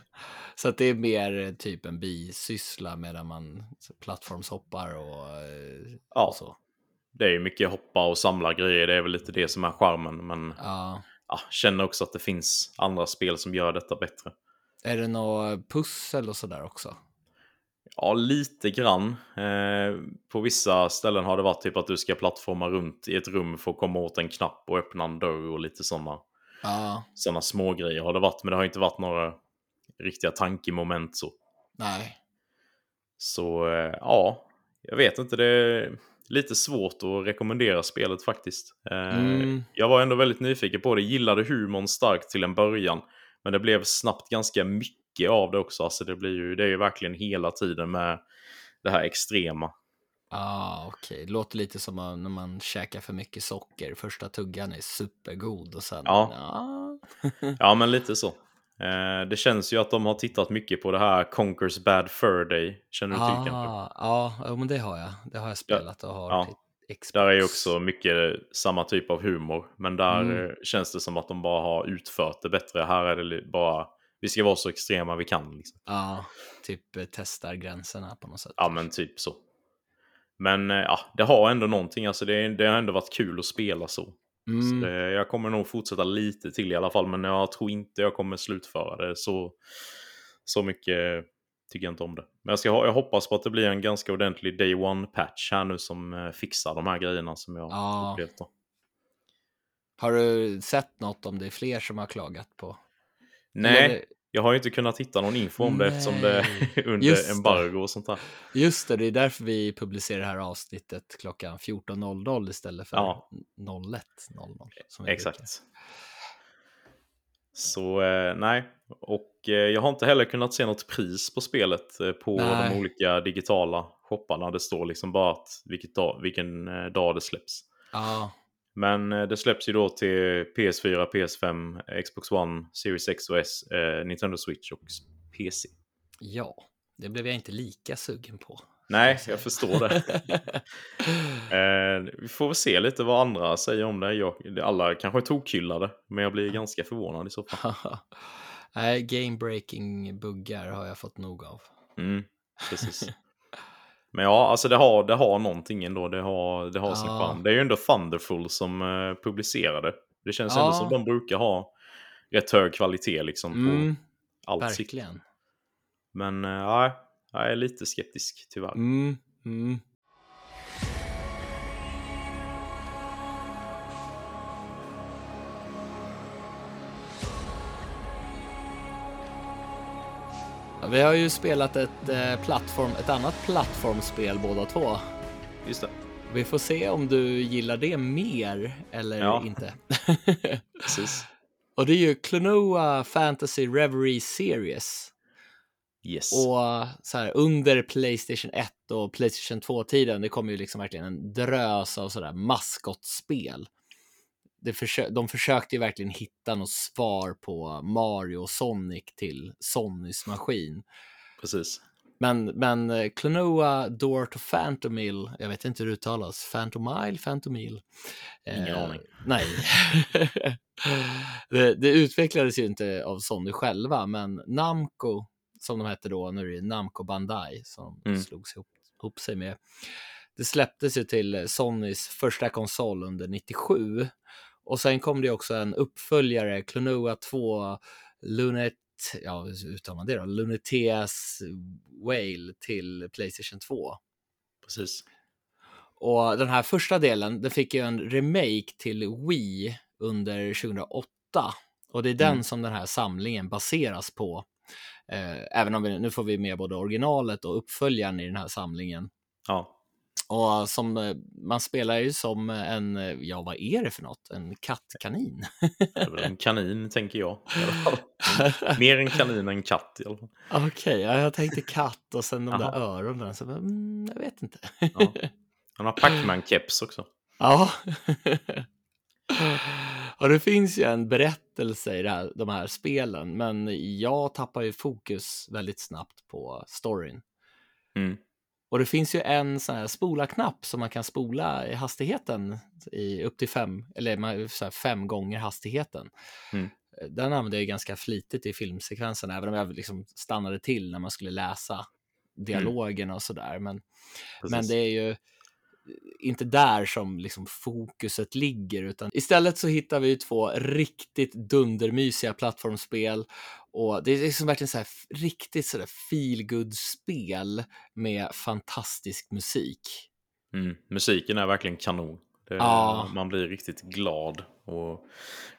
Så att det är mer eh, typ en bisyssla medan man plattformshoppar och, eh, Ja. och så. Det är ju mycket hoppa och samla grejer. Det är väl lite det som är charmen. Men Ja. Ja, känner också att det finns andra spel som gör detta bättre. Är det något pussel och sådär också? Ja, lite grann. Eh, på vissa ställen har det varit typ att du ska plattforma runt i ett rum för att komma åt en knapp och öppna en dörr och lite sådana Ja. såna små grejer har det varit. Men det har inte varit några riktiga tankemoment så. Nej. Så eh, ja, jag vet inte. Det lite svårt att rekommendera spelet faktiskt. Eh, Mm. Jag var ändå väldigt nyfiken på det. Gillade humorn starkt till en början. Men det blev snabbt ganska mycket av det också. Alltså det, blir ju, det är ju verkligen hela tiden med det här extrema. Ja, okej. Det låter lite som när man käkar för mycket socker. Första tuggan är supergod och sen... Ja. ja. Ja, men lite så. Eh, det känns ju att de har tittat mycket på det här Conquers Bad Fur Day. Känner du till kanske? Ah, ja, men det har jag. Det har jag spelat och har Ja. till Xbox. Där är ju också mycket samma typ av humor. Men där Mm. eh, känns det som att de bara har utfört det bättre. Här är det bara, vi ska vara så extrema vi kan. Liksom. Ja, typ eh, testar gränserna på något sätt. Ja, men typ så. Men ja, det har ändå någonting. Alltså det, det har ändå varit kul att spela så. Så Mm. det, jag kommer nog fortsätta lite till i alla fall. Men jag tror inte jag kommer slutföra det. Så, så mycket tycker jag inte om det. Men jag, ska, jag hoppas på att det blir en ganska ordentlig day one-patch här nu som eh, fixar de här grejerna som jag Ja. upplevt. Då. Har du sett något om det är fler som har klagat på? Nej, Eller- jag har ju inte kunnat hitta någon info om det eftersom det är under Just embargo och sånt där. Just det, det är därför vi publicerar det här avsnittet klockan 14.00 istället för Ja. 01.00. som vi Exakt. brukar. Så eh, nej, och eh, jag har inte heller kunnat se något pris på spelet eh, på Nej. de olika digitala shopparna. Det står liksom bara att vilket dag, vilken dag det släpps. Ja, Men eh, det släpps ju då till PS4, PS5, Xbox One, Series X och S, eh, Nintendo Switch och PC. ja, det blev jag inte lika sugen på. Nej, jag förstår det. Eh, vi får väl se lite vad andra säger om det. Jag, alla kanske är tokhyllade, men jag blir ganska förvånad i så fall. Nej, game breaking buggar har jag fått nog av. Mm, precis. Men ja, alltså det har, det har någonting ändå. Det har, det har sin Ja. charm. Det är ju ändå Thunderful som uh, publicerade. Det känns Ja. ändå som de brukar ha rätt hög kvalitet liksom på Mm, allt verkligen. Men eh, nej, jag är lite skeptisk tyvärr. Mm, mm. Vi har ju spelat ett, eh, plattform, ett annat plattformsspel båda två. Just det, Vi får se om du gillar det mer eller Ja. inte. precis. Och det är ju Klonoa Fantasy Reverie Series. Yes. Och så här, under Playstation 1 och Playstation 2-tiden, det kom ju liksom verkligen en drös av sådär maskotspel. Det försö- de försökte ju verkligen hitta något svar på Mario och Sonic till Sonys maskin. Precis. Men, men eh, Klonoa Door to Phantomil, jag vet inte hur det uttalas, Phantomile, Phantomil? Ingen aning. Nej. det, det utvecklades ju inte av Sony själva, men Namco, som de hette då, nu är det Namco Bandai som Mm. slogs ihop, ihop sig med. Det släpptes ju till Sonys första konsol under 97. Och sen kom det också en uppföljare, Klonoa 2 Lunar ja, hur uttalar man det då? Lunateas Whale till Playstation 2. Precis. Och den här första delen, den fick ju en remake till Wii under 2008. Och det är den Mm. som den här samlingen baseras på. Eh, även om vi, nu får vi med både originalet och uppföljaren i den här samlingen. Ja. Och som, eh, man spelar ju som en, eh, ja vad är det för något? En kattkanin? En kanin, tänker jag. Mer en kanin än katt i alla fall. Okej, ja, jag tänkte katt och sen de där Jaha. öronen. Så, mm, jag vet inte. Ja. Han har Pacman-keps också. Ja. och det finns ju en berättelse i här, de här spelen, men jag tappar ju fokus väldigt snabbt på storyn. Mm. Och det finns ju en sån här spola-knapp som man kan spola i hastigheten i upp till fem, eller så fem gånger hastigheten. Mm. Den använde jag ganska flitigt i filmsekvensen, även om jag liksom stannade till när man skulle läsa dialogerna och sådär. Men, men det är ju inte där som liksom fokuset ligger, utan istället så hittar vi två riktigt dundermysiga plattformsspel och det är liksom verkligen så här riktigt sådär feel spel med fantastisk musik. Mm. Musiken är verkligen kanon. Det, Ja. Man blir riktigt glad och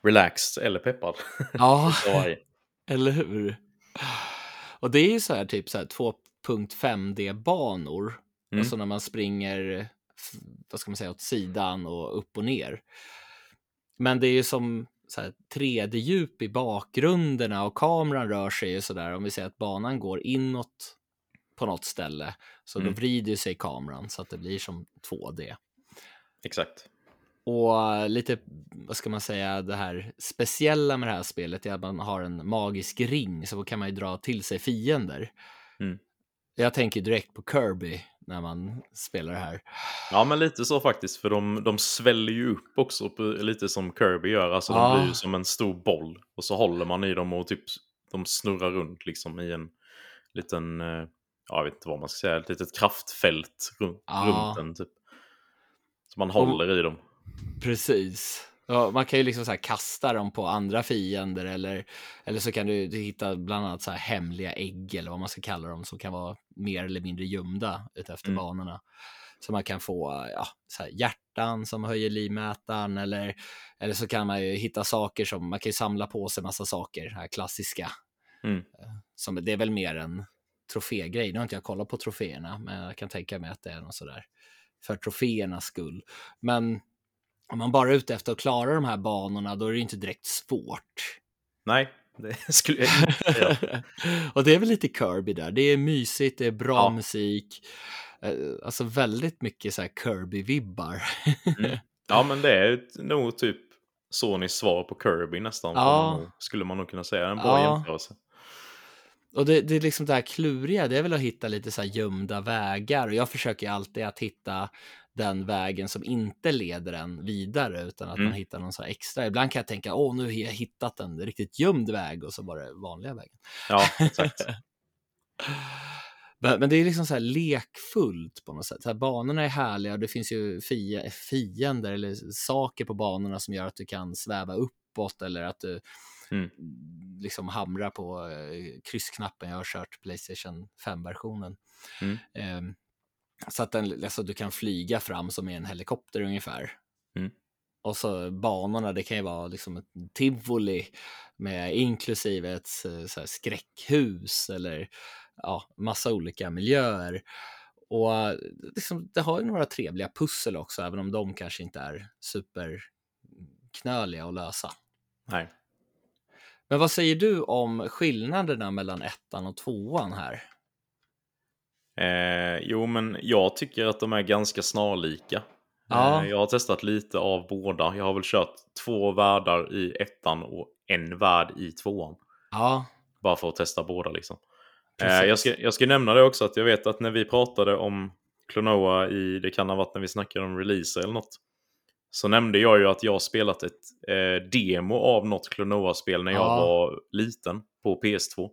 relaxed eller peppad. Ja, eller hur? Och det är ju så här typ så här 2.5D-banor, Mm. alltså när man springer, vad ska man säga, åt sidan och upp och ner. Men det är ju som så här 3D-djup i bakgrunderna och kameran rör sig ju sådär. Om vi säger att banan går inåt på något ställe, så då Mm. vrider sig kameran så att det blir som 2D. Exakt. Och lite, vad ska man säga, det här speciella med det här spelet är att man har en magisk ring, så då kan man ju dra till sig fiender. Mm. Jag tänker direkt på Kirby när man spelar det här. Ja, men lite så faktiskt. För de, de sväller ju upp också, lite som Kirby gör. Alltså Ja. de blir ju som en stor boll. Och så håller man i dem och typ de snurrar runt liksom i en liten, eh, ja, jag vet inte vad man ska säga, ett litet kraftfält runt, Ja. runt den typ. Så man håller i dem. Precis. Ja, man kan ju liksom så kasta dem på andra fiender eller, eller så kan du, du hitta bland annat så hemliga ägg eller vad man ska kalla dem som kan vara mer eller mindre gömda utefter Mm. banorna. Så man kan få ja, hjärtan som höjer livmätaren eller, eller så kan man ju hitta saker som man kan ju samla på sig massa saker, här klassiska. Mm. Som, det är väl mer en trofégrej. Nu har inte jag kollat på troféerna, men jag kan tänka mig att det är något sådär för troféernas skull. Men om man bara är ute efter att klara de här banorna, då är det inte direkt svårt. Nej, det skulle jag inte säga. och det är väl lite Kirby där. Det är mysigt, det är bra Ja. musik. Eh, Alltså väldigt mycket så här Kirby-vibbar. Mm. Ja, men det är nog typ Sonys svar på Kirby nästan. Ja. man Skulle man nog kunna säga. En bra Ja. jämförelse. Och det, det är liksom det här kluriga, det är väl att hitta lite så här gömda vägar. Och jag försöker alltid att hitta den vägen som inte leder en vidare, utan att Mm. man hittar någon så extra. Ibland kan jag tänka, åh, nu har jag hittat en riktigt gömd väg och så var det vanliga vägen. Ja, exakt. Men, det är liksom så här lekfullt på något sätt. Så här, banorna är härliga och det finns ju fie, fiender eller saker på banorna som gör att du kan sväva uppåt eller att du Mm. liksom hamrar på eh, kryssknappen. Jag har kört Playstation 5-versionen. Mm. Ehm, så att den, alltså, du kan flyga fram som i en helikopter ungefär. Mm. Och så banorna, det kan ju vara liksom ett tivoli med inklusive ett eh, så här, skräckhus eller ja, massa olika miljöer. Och eh, liksom, det har ju några trevliga pussel också, även om de kanske inte är superknöliga att lösa. Nej. Men vad säger du om skillnaderna mellan ettan och tvåan här? Eh, jo, men jag tycker att de är ganska snarlika. Ja. Eh, jag har testat lite av båda. Jag har väl kört två världar i ettan och en värld i tvåan. Ja, Bara för att testa båda liksom. Eh, jag, ska, jag ska nämna det också att jag vet att när vi pratade om Klonoa i, det kan ha varit när vi snackade om releaser eller något. Så nämnde jag ju att jag spelat ett eh, demo av något Klonoa-spel när jag Ja. var liten på PS2.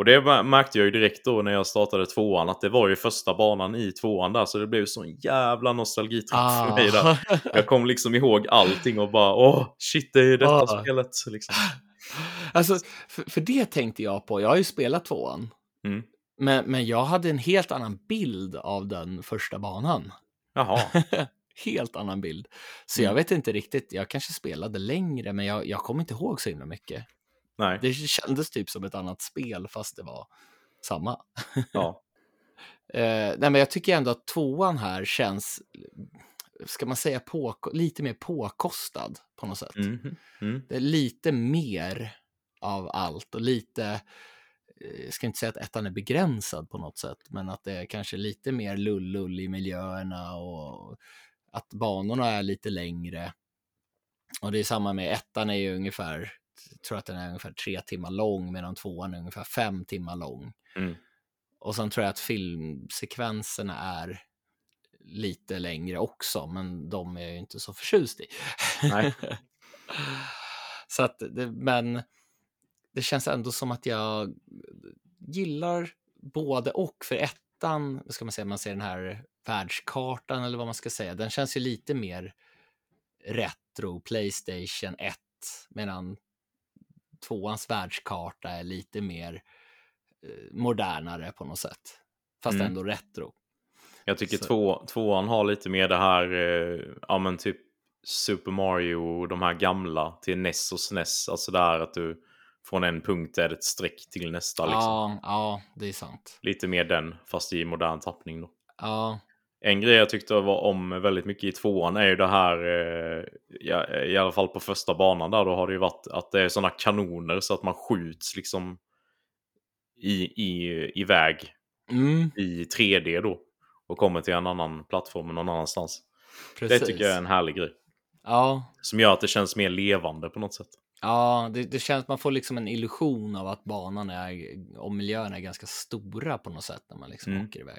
Och det mär- märkte jag ju direkt då när jag startade tvåan att det var ju första banan i tvåan där så det blev sån jävla nostalgitripp för mig där. Jag kom liksom ihåg allting och bara åh shit det är detta Ah. spelet. Liksom. Alltså, för, för det tänkte jag på. Jag har ju spelat tvåan. Mm. Men, men jag hade en helt annan bild av den första banan. Jaha. helt annan bild. Så Mm. jag vet inte riktigt. Jag kanske spelade längre, men jag, jag kommer inte ihåg så himla mycket. Nej. Det kändes typ som ett annat spel, fast det var samma. Ja. Eh, nej, men jag tycker ändå att tvåan här känns, ska man säga, på, lite mer påkostad på något sätt. Mhm. Mm. Det är lite mer av allt och lite, eh, jag ska inte säga att ettan är begränsad på något sätt, men att det är kanske lite mer lull-lull i miljöerna och att banorna är lite längre. Och det är samma med ettan är ju ungefär, tror att den är ungefär tre timmar lång, medan tvåan är ungefär fem timmar lång. Mm. Och sen tror jag att filmsekvenserna är lite längre också, men de är jag ju inte så förtjust i. Nej. så att, men det känns ändå som att jag gillar både och. För ettan, ska man säga, man ser den här världskartan eller vad man ska säga, den känns ju lite mer retro, Playstation 1, medan tvåans världskarta är lite mer eh, modernare på något sätt. Fast Mm. ändå retro. Jag tycker Så- två, tvåan har lite mer det här, eh, ja men typ Super Mario, de här gamla till NES och SNES. Alltså där att du från en punkt är det ett streck till nästa. Liksom. Ja, ja, det är sant. Lite mer den, fast i modern tappning då. Ja, En grej jag tyckte var om väldigt mycket i tvåan är ju det här, eh, i alla fall på första banan där, då har det ju varit att det är sådana kanoner så att man skjuts liksom i, i, iväg mm, i 3D då. Och kommer till en annan plattform någon annanstans. precis. Det tycker jag är en härlig grej. Ja, Som gör att det känns mer levande på något sätt. ja det, det känns, man får liksom en illusion av att banan är, och miljön är ganska stora på något sätt när man liksom Mm. åker iväg.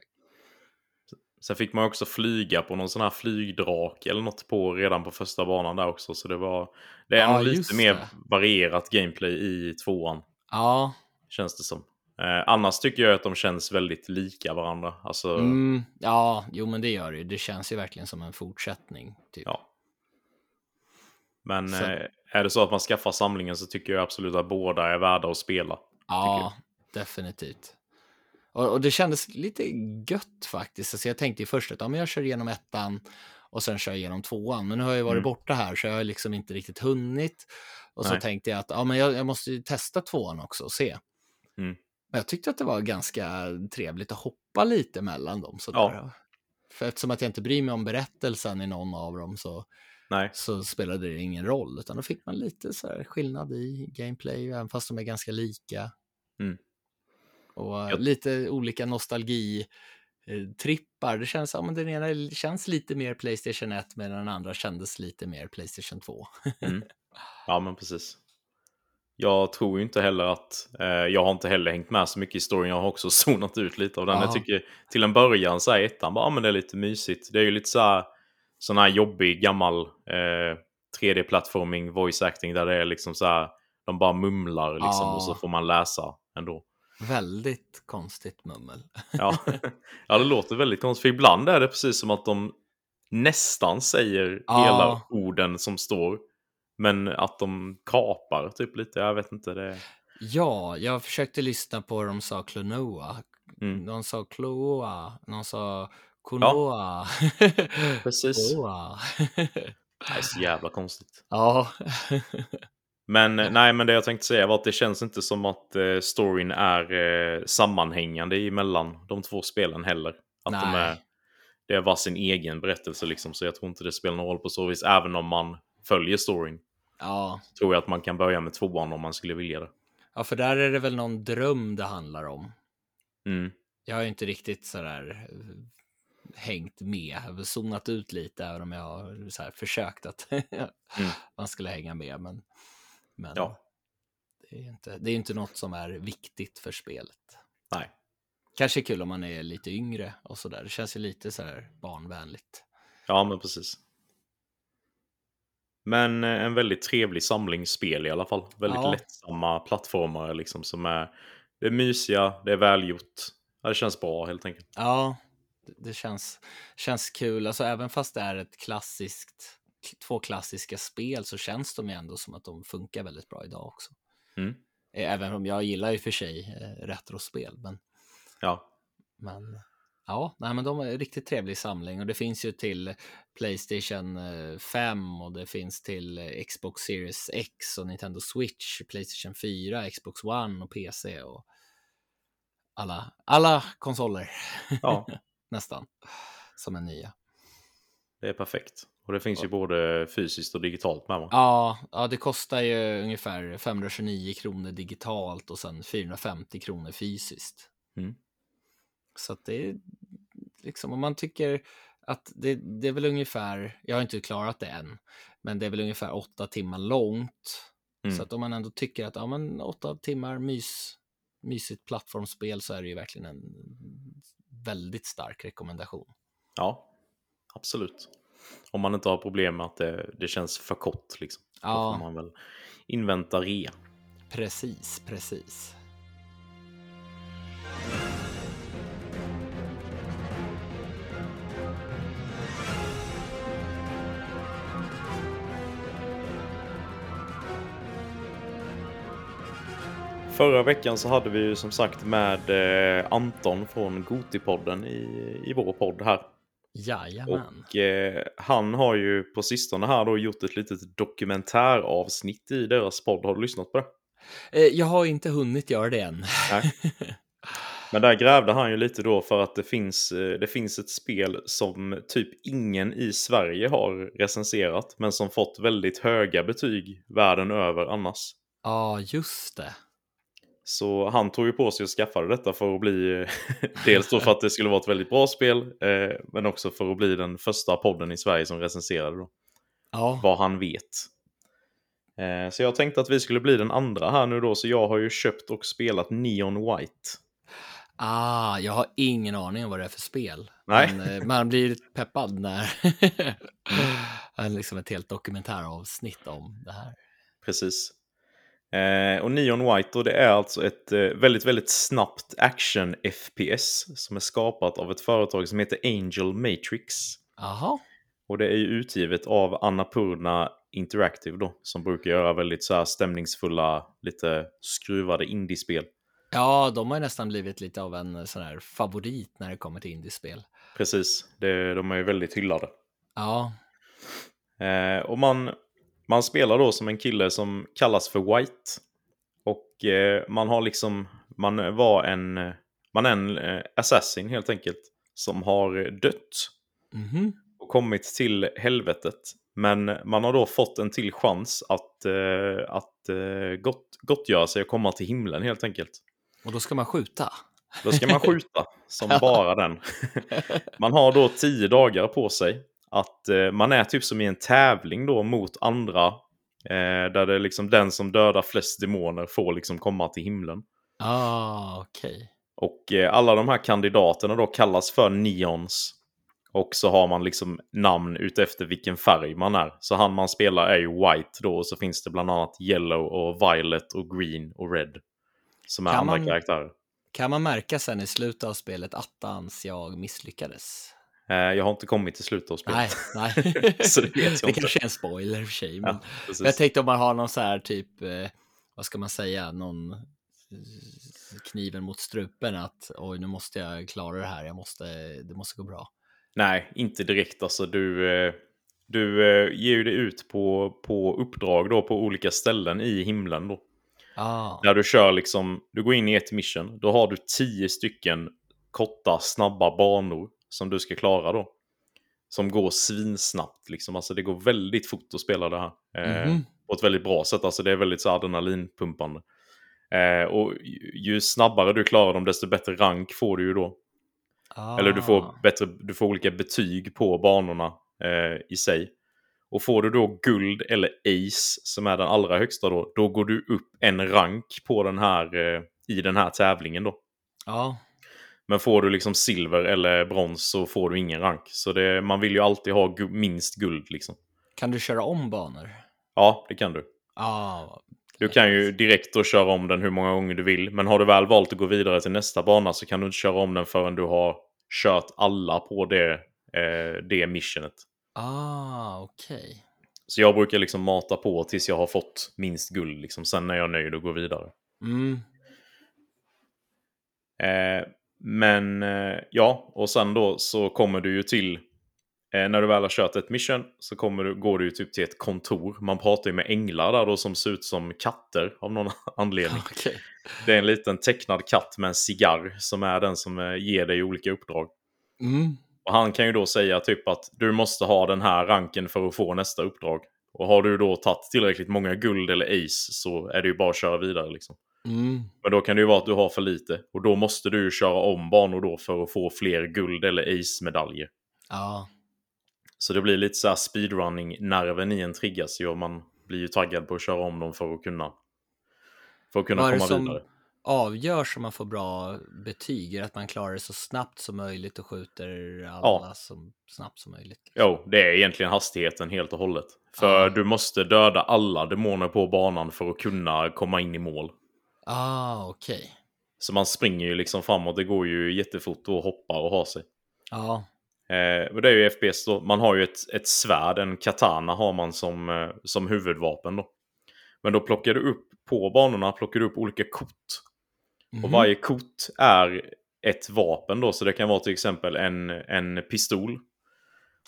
Sen fick man också flyga på någon sån här flygdrake eller något på redan på första banan där också. Så det var... Det är Ja, nog lite mer det. varierat gameplay i tvåan. Ja, Känns det som. Eh, annars tycker jag att de känns väldigt lika varandra. Alltså, mm, ja, jo men det gör det ju. Det känns ju verkligen som en fortsättning. Typ. ja. Men Så- eh, är det så att man skaffar samlingen så tycker jag absolut att båda är värda att spela. Ja, definitivt. Och, och det kändes lite gött faktiskt. Alltså jag tänkte ju först att ja, men jag kör igenom ettan och sen kör jag igenom tvåan. Men nu har jag varit Mm. borta här så jag har liksom inte riktigt hunnit. Och så Nej. tänkte jag att ja, men jag, jag måste ju testa tvåan också och se. Mm. Men jag tyckte att det var ganska trevligt att hoppa lite mellan dem. Sådär. Ja. För eftersom att jag inte bryr mig om berättelsen i någon av dem så, Nej, så spelade det ingen roll. Utan då fick man lite så skillnad i gameplay, även fast de är ganska lika. Mm. Och lite olika nostalgi eh, trippar. Det känns, ja, men den ena känns lite mer Playstation 1 medan den andra kändes lite mer Playstation 2. Mm. Ja, men precis. Jag tror ju inte heller att... Eh, jag har inte heller hängt med så mycket i storyn. Jag har också zonat ut lite av den. Ja. Jag tycker till en början så här ettan, bara, ja, men det är lite mysigt. Det är ju lite så här, sån här jobbig gammal eh, 3D-plattforming, voice acting där det är liksom så här, de bara mumlar liksom Ja. och så får man läsa ändå. Väldigt konstigt mummel. Ja. ja, det låter väldigt konstigt. För ibland är det precis som att de nästan säger Ja. hela orden som står. Men att de kapar typ lite. Jag vet inte. Det... Ja, jag försökte lyssna på vad de sa Klonoa. Mm. Någon sa Kloa, någon sa Konoa. Precis. Koa. Det är så jävla konstigt. ja. Men eh, nej, men det jag tänkte säga var att det känns inte som att eh, storyn är eh, sammanhängande emellan de två spelen heller. Att de Nej. är, det är var sin egen berättelse liksom. Så jag tror inte det spelar någon roll på så vis. Även om man följer storyn. ja. Tror jag att man kan börja med tvåan om man skulle vilja det. Ja, för där är det väl någon dröm det handlar om. Mm. Jag har ju inte riktigt sådär eh, hängt med. Zonat ut lite, även om jag har försökt att man skulle hänga med. Men, men Ja. det är inte, det är inte något som är viktigt för spelet. Nej. Kanske kul om man är lite yngre och sådär. Det känns ju lite sådär barnvänligt. Ja, men precis. Men eh, en väldigt trevlig samling spel i alla fall. Väldigt Ja. lättsamma plattformar liksom som är... Det är mysiga, det är välgjort. Det känns bra helt enkelt. Ja, det, det känns, känns kul. Alltså även fast det är ett klassiskt, två klassiska spel så känns de ju ändå som att de funkar väldigt bra idag också. Mm. Eh, Även om jag gillar ju för sig eh, retrospel. Men, Ja. men ja, nej, men de är en riktigt trevlig samling och det finns ju till Playstation eh, 5 och det finns till eh, Xbox Series X och Nintendo Switch, Playstation 4, Xbox One och PC och alla, alla konsoler ja, nästan som är nya. det är perfekt. Och det finns ju både fysiskt och digitalt med va? Ja, ja, det kostar ju ungefär 529 kronor digitalt och sen 450 kronor fysiskt. Mm. Så att det är liksom om man tycker att det, det är väl ungefär, jag har inte klarat det än, men det är väl ungefär åtta timmar långt. Mm. Så att om man ändå tycker att ja, men åtta timmar mys, mysigt plattformsspel så är det ju verkligen en väldigt stark rekommendation. Ja, absolut. Om man inte har problem med att det, det känns för kort liksom. Då får Ja, man väl invänta rea. precis, precis. Förra veckan så hade vi ju som sagt med eh, Anton från Gotipodden i, i vår podd här. Jajamän. Och eh, han har ju på sistone här då gjort ett litet dokumentäravsnitt i deras podd. Har du lyssnat på det? Eh, Jag har inte hunnit göra det än. Men där grävde han ju lite då för att det finns, eh, det finns ett spel som typ ingen i Sverige har recenserat. Men som fått väldigt höga betyg världen över annars. Ja, just det. Så han tog ju på sig att skaffa detta för att bli, dels då för att det skulle vara ett väldigt bra spel, eh, men också för att bli den första podden i Sverige som recenserade då, Ja, vad han vet. Eh, så jag tänkte att vi skulle bli den andra här nu då, så jag har ju köpt och spelat Neon White. ah, jag har ingen aning om vad det är för spel. Nej. Men eh, man blir peppad när liksom ett helt dokumentäravsnitt om det här. Precis. Eh, och Neon White då, det är alltså ett eh, väldigt, väldigt snabbt action-FPS som är skapat av ett företag som heter Angel Matrix. Jaha, Och det är ju utgivet av Annapurna Interactive då, som brukar göra väldigt så här stämningsfulla, lite skruvade indiespel. ja, de har ju nästan blivit lite av en sån här favorit när det kommer till indiespel. Precis, det, de är ju väldigt hyllade. Ja, Eh, och man, man spelar då som en kille som kallas för White. Och eh, man har liksom, man var en, man är en eh, assassin helt enkelt. Som har dött mhm, och kommit till helvetet. Men man har då fått en till chans att, eh, att eh, gott, gottgöra sig och komma till himlen helt enkelt. och då ska man skjuta. Då ska man skjuta som bara den. Man har då tio dagar på sig. Att eh, man är typ som i en tävling då mot andra. Eh, där det är liksom den som dödar flest demoner får liksom komma till himlen. Ah, okej. Och eh, alla de här kandidaterna då kallas för neons. Och så har man liksom namn utefter vilken färg man är. Så han man spelar är ju white då. Och så finns det bland annat yellow och violet och green och red. Som är Kan andra man- karaktärer. Kan man märka sen i slutet av spelet attans jag misslyckades? Eh, jag har inte kommit till slutet av spelet. Nej, nej. Så det vet jag det inte. kanske är en spoiler i och för sig. Men Ja, jag tänkte om man har någon så här typ, eh, vad ska man säga, någon eh, kniven mot strupen att oj, nu måste jag klara det här, jag måste, det måste gå bra. Nej, inte direkt. Alltså, du du ger ju dig ut på, på uppdrag då, på olika ställen i himlen. Då. Ah, Där du kör liksom, du går in i ett mission. Då har du tio stycken korta, snabba banor som du ska klara då. Som går svinsnabbt liksom. Alltså det går väldigt fort att spela det här. Eh, Mhm. På ett väldigt bra sätt. Alltså det är väldigt så adrenalinpumpande. Eh, och ju, ju snabbare du klarar dem, desto bättre rank får du ju då. ah. Eller du får, bättre, du får olika betyg på banorna eh, i sig. Och får du då guld eller ace, som är den allra högsta då, då går du upp en rank på den här, eh, i den här tävlingen då. Ja, Men får du liksom silver eller brons så får du ingen rank. Så det, man vill ju alltid ha gu minst guld liksom. kan du köra om banor? Ja, det kan du. Ja, Du kan ju direkt då köra om den hur många gånger du vill. Men har du väl valt att gå vidare till nästa bana så kan du inte köra om den förrän du har kört alla på det, eh, det missionet. ah, okej. Så jag brukar liksom mata på tills jag har fått minst guld. Liksom. Sen är jag nöjd och går vidare. Mm. Eh, men eh, ja, och sen då så kommer du ju till... Eh, när du väl har kört ett mission så kommer du, går du ju typ till ett kontor. Man pratar ju med änglar där då som ser ut som katter av någon anledning. Okej. Det är en liten tecknad katt med en cigarr som är den som eh, ger dig olika uppdrag. Mm. Och han kan ju då säga typ att du måste ha den här ranken för att få nästa uppdrag. Och har du då tagit tillräckligt många guld eller ace så är det ju bara att köra vidare liksom. Mm. Men då kan det ju vara att du har för lite. Och då måste du ju köra om banor då för att få fler guld eller ace-medaljer. Ja. Så det blir lite så här speedrunning-nerven i en triggas ju och man blir ju taggad på att köra om dem för att kunna, för att kunna det komma som vidare. avgörs om man får bra betyg? Är att man klarar det så snabbt som möjligt och skjuter alla Ja. så snabbt som möjligt? Jo, det är egentligen hastigheten helt och hållet. För Ja. du måste döda alla demoner på banan för att kunna komma in i mål. Ah, okej. Så man springer ju liksom framåt, det går ju jättefort och hoppar och har sig. Ja. Eh, och det är ju FPS då. Man har ju ett, ett svärd, en katana har man som, eh, som huvudvapen då. Men då plockar du upp på banorna, plockar du upp olika kort. Och Mhm. varje kort är ett vapen då, så det kan vara till exempel en, en pistol.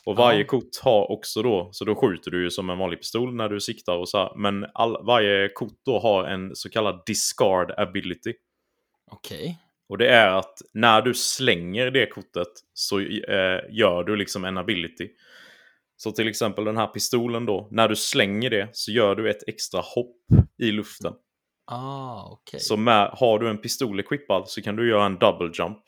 Och varje Ja. kort har också då, så då skjuter du ju som en vanlig pistol när du siktar och så här. Men all, varje kort då har en så kallad discard ability. Okej. Och det är att när du slänger det kortet så eh, gör du liksom en ability. Så till exempel den här pistolen då, när du slänger det så gör du ett extra hopp i luften. Ah, okej. Så med, har du en pistol equippad så kan du göra en double jump.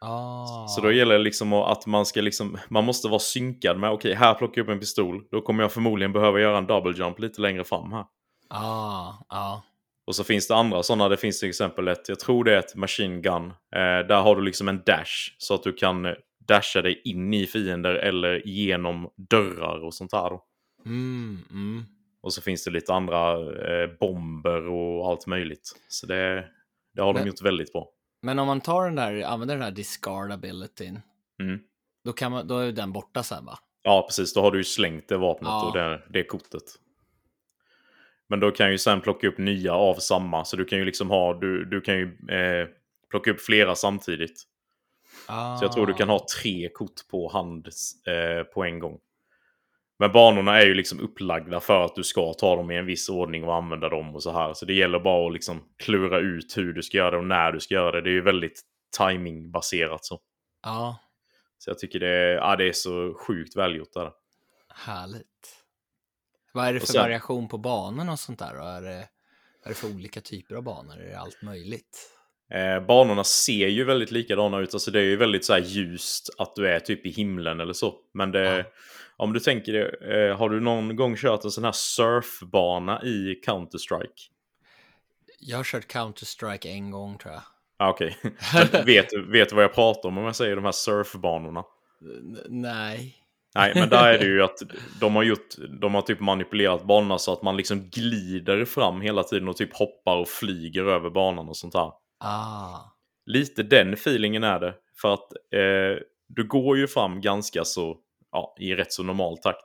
Ah. Så då gäller det liksom att man ska liksom, man måste vara synkad med, okej här plockar jag upp en pistol, då kommer jag förmodligen behöva göra en double jump lite längre fram här. Ah, ja. Och så finns det andra sådana, det finns till exempel ett, jag tror det är ett machine gun. Eh, där har du liksom en dash så att du kan eh, dasha dig in i fiender eller genom dörrar och sånt här. Mm, mm. Och så finns det lite andra eh, bomber och allt möjligt. Så det, det har de Men- gjort väldigt bra. Men om man tar den där, använder den här discard abilityn, Mm. då, kan man, då är den borta sen va? Ja, precis. Då har du ju slängt det vapnet Ja. och det, det kortet. Men då kan ju sen plocka upp nya av samma. Så du kan ju liksom ha, du, du kan ju eh, plocka upp flera samtidigt. Ah. Så jag tror du kan ha tre kort på hand eh, på en gång. Men banorna är ju liksom upplagda för att du ska ta dem i en viss ordning och använda dem och så här. Så det gäller bara att liksom klura ut hur du ska göra det och när du ska göra det. Det är ju väldigt timingbaserat så. Ja, Så jag tycker det är, ja, det är så sjukt välgjort där. härligt. Vad är det för sen- variation på banorna och sånt där? då? Är det, är det för olika typer av banor? Är det allt möjligt? Eh, banorna ser ju väldigt likadana ut. Alltså det är ju väldigt så här ljust att du är typ i himlen eller så. Men det, Ja. Om du tänker det, eh, har du någon gång kört en sån här surfbana i Counter-Strike? Jag har kört Counter-Strike en gång tror jag. Ah, Okej, Men vet, vet du vad jag pratar om om jag säger de här surfbanorna? Nej. Nej, men där är det ju att de har gjort, de har typ manipulerat banorna så att man liksom glider fram hela tiden och typ hoppar och flyger över banan och sånt här. Ah, lite den feelingen är det. För att eh, du går ju fram ganska så, ja, i rätt så normal takt.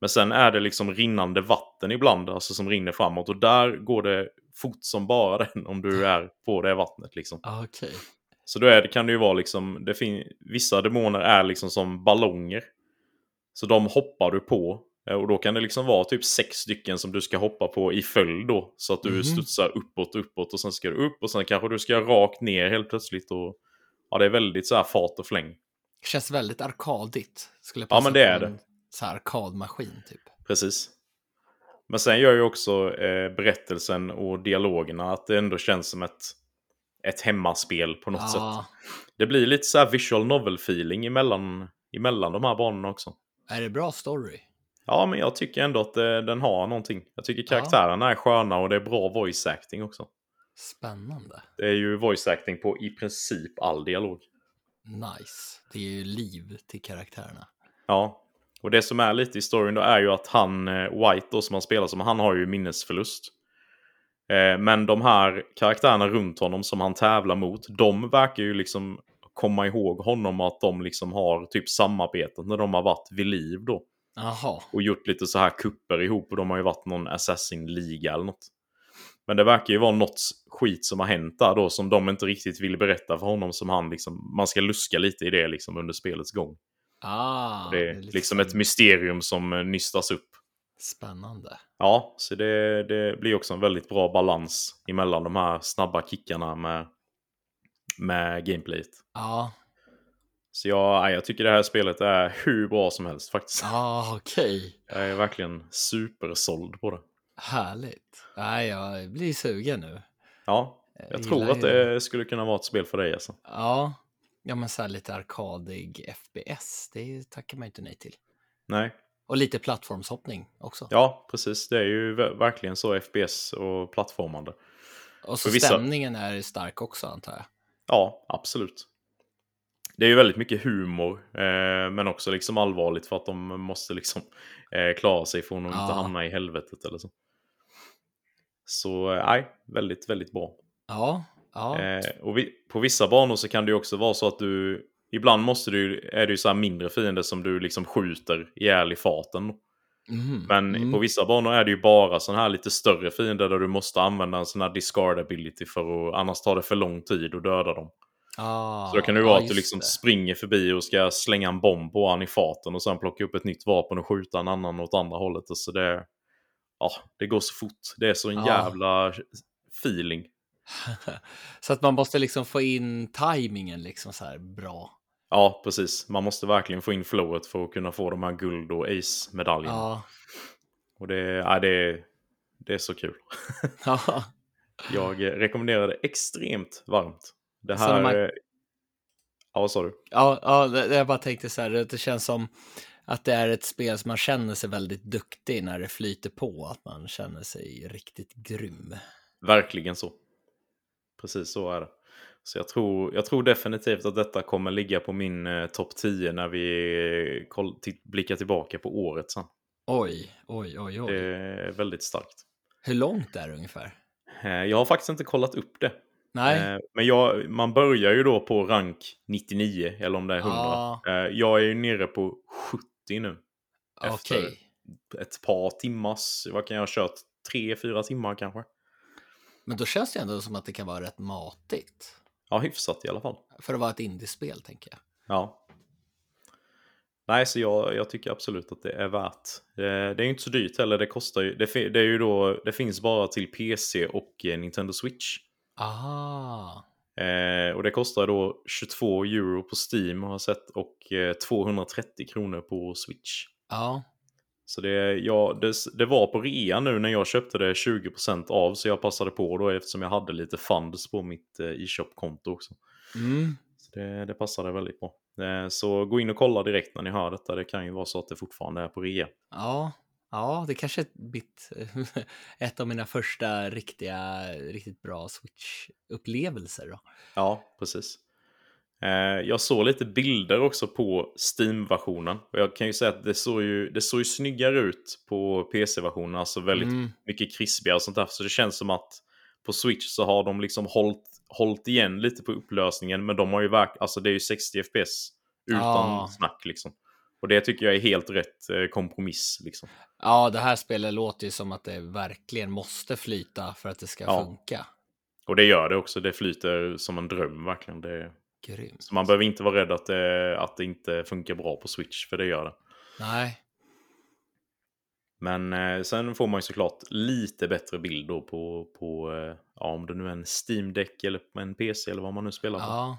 Men sen är det liksom rinnande vatten ibland, alltså som rinner framåt. Och där går det fort som bara den om du är på det vattnet liksom. ah, okej. Så då är kan det ju vara liksom, det fin- vissa demoner är liksom som ballonger. Så de hoppar du på. eh, Och då kan det liksom vara typ sex stycken som du ska hoppa på i följd då. Så att du Mhm. studsar uppåt, uppåt och sen ska du upp och sen kanske du ska rakt ner helt plötsligt. Och, ja, det är väldigt så här fart och fläng. Känns väldigt arkadigt. Skulle Ja, passa men det är det. en Så här arkadmaskin typ. Precis. Men sen gör ju också eh, berättelsen och dialogerna att det ändå känns som ett, ett hemmaspel på något sätt. Ja, Det blir lite så här visual novel-feeling emellan, emellan de här banorna också. är det bra story? Ja, men jag tycker ändå att det, den har någonting. Jag tycker karaktärerna är sköna och det är bra voice acting också. Spännande. Det är ju voice acting på i princip all dialog. Nice. Det är ju liv till karaktärerna. Ja, och det som är lite i storyn då är ju att han, eh, White då som han spelar som, han har ju minnesförlust. Eh, Men de här karaktärerna runt honom som han tävlar mot, de verkar ju liksom komma ihåg honom och att de liksom har typ samarbetat när de har varit vid liv då. Jaha. Och gjort lite så här kupper ihop och de har ju varit någon Assassin-liga eller något. Men det verkar ju vara något skit som har hänt där då som de inte riktigt vill berätta för honom som han liksom, man ska luska lite i det liksom under spelets gång. Ah, det är liksom ett mysterium som eh, nystas upp. Spännande. Ja, så det, det blir också en väldigt bra balans emellan de här snabba kickarna med, med gameplayet. Ja, Så jag, jag tycker det här spelet är hur bra som helst faktiskt. ah, okej. Jag är verkligen supersåld på det. Härligt. Nej, jag blir sugen nu. Ja, jag Jag tror att ju- det skulle kunna vara ett spel för dig alltså. Ja, ja men så här lite arkadig FPS, det tackar man inte nej till. Nej, Och lite plattformshoppning också. ja precis. Det är ju ver- verkligen så FPS och plattformande. och så vissa- stämningen är stark också antar jag. Ja, absolut. Det är ju väldigt mycket humor, eh, men också liksom allvarligt för att de måste liksom eh, klara sig från att Ja. inte hamna i helvetet eller så. Så nej, väldigt, väldigt bra. Ja, ja. Eh, och vi, på vissa banor så kan det ju också vara så att du, ibland måste du, är det ju så här mindre fiender som du liksom skjuter ihjäl i farten. Mhm, Men mm. på vissa banor är det ju bara sådana här lite större fiender där du måste använda en sån här discard ability för att annars tar det för lång tid att döda dem. ah, Så då kan det ju vara att du liksom det. springer förbi och ska slänga en bomb på han i farten och sen plocka upp ett nytt vapen och skjuta en annan åt andra hållet. Så det, ja, det går så fort. Det är så en Ja. jävla feeling. så att man måste liksom få in tajmingen liksom så här bra. Ja, precis. Man måste verkligen få in flowet för att kunna få de här guld och ace-medaljerna. Ja, Och det, ja, det, är, det är så kul. ja. Jag rekommenderar det extremt varmt. Det här... man- Ja, vad sa du? Ja, ja jag bara tänkte så här, det känns som att det är ett spel som man känner sig väldigt duktig när det flyter på, att man känner sig riktigt grym. Verkligen så. Precis så är det. Så jag tror, jag tror definitivt att detta kommer ligga på min eh, topp 10 när vi koll, blickar tillbaka på året sen. Oj, oj, oj, oj. Det är väldigt starkt. Hur långt är det ungefär? Eh, jag har faktiskt inte kollat upp det. Nej, Eh, men jag, man börjar ju då på rank 99, eller om det är 100. Ja. Eh, jag är ju nere på 70 nu. efter- okej. Ett par timmars, vad kan jag ha kört? Tre, fyra timmar kanske? Men då känns det ändå som att det kan vara rätt matigt. Ja, hyfsat i alla fall. För att vara ett indiespel, tänker jag. Ja. Nej, så jag, jag tycker absolut att det är värt. Det, det är ju inte så dyrt heller. Det kostar ju, det, det är ju då, det finns bara till PC och eh, Nintendo Switch. Aha. Eh, och det kostar då 22 euro på Steam har jag sett och eh, 230 kronor på Switch. Ja, Så det, ja, det, det var på rea nu när jag köpte det 20% av så jag passade på då eftersom jag hade lite funds på mitt eh, e-shop-konto också. mm. Så det, det passade väldigt bra. Eh, Så gå in och kolla direkt när ni hör detta. Det kan ju vara så att det fortfarande är på rea. ja, ja, det kanske är ett, mitt, ett av mina första riktiga, riktigt bra Switch-upplevelser. Då. Ja, precis. Eh, Jag såg lite bilder också på Steam-versionen. Och jag kan ju säga att det såg ju, det såg ju snyggare ut på PC-versionen. Alltså väldigt Mm. mycket krispigare och sånt där. Så det känns som att på Switch så har de liksom hållit, hållit igen lite på upplösningen. Men de har ju verk, alltså det är ju 60 FPS utan Ja. snack liksom. Och det tycker jag är helt rätt eh, kompromiss liksom. Ja, det här spelet låter ju som att det verkligen måste flyta för att det ska Ja. funka. Och det gör det också. Det flyter som en dröm verkligen. Det, Grymt. så man behöver inte vara rädd att det, att det inte funkar bra på Switch, för det gör det. Nej, Men eh, sen får man ju såklart lite bättre bild då på, på eh, ja, om det nu är en Steam Deck eller en PC eller vad man nu spelar på. ja.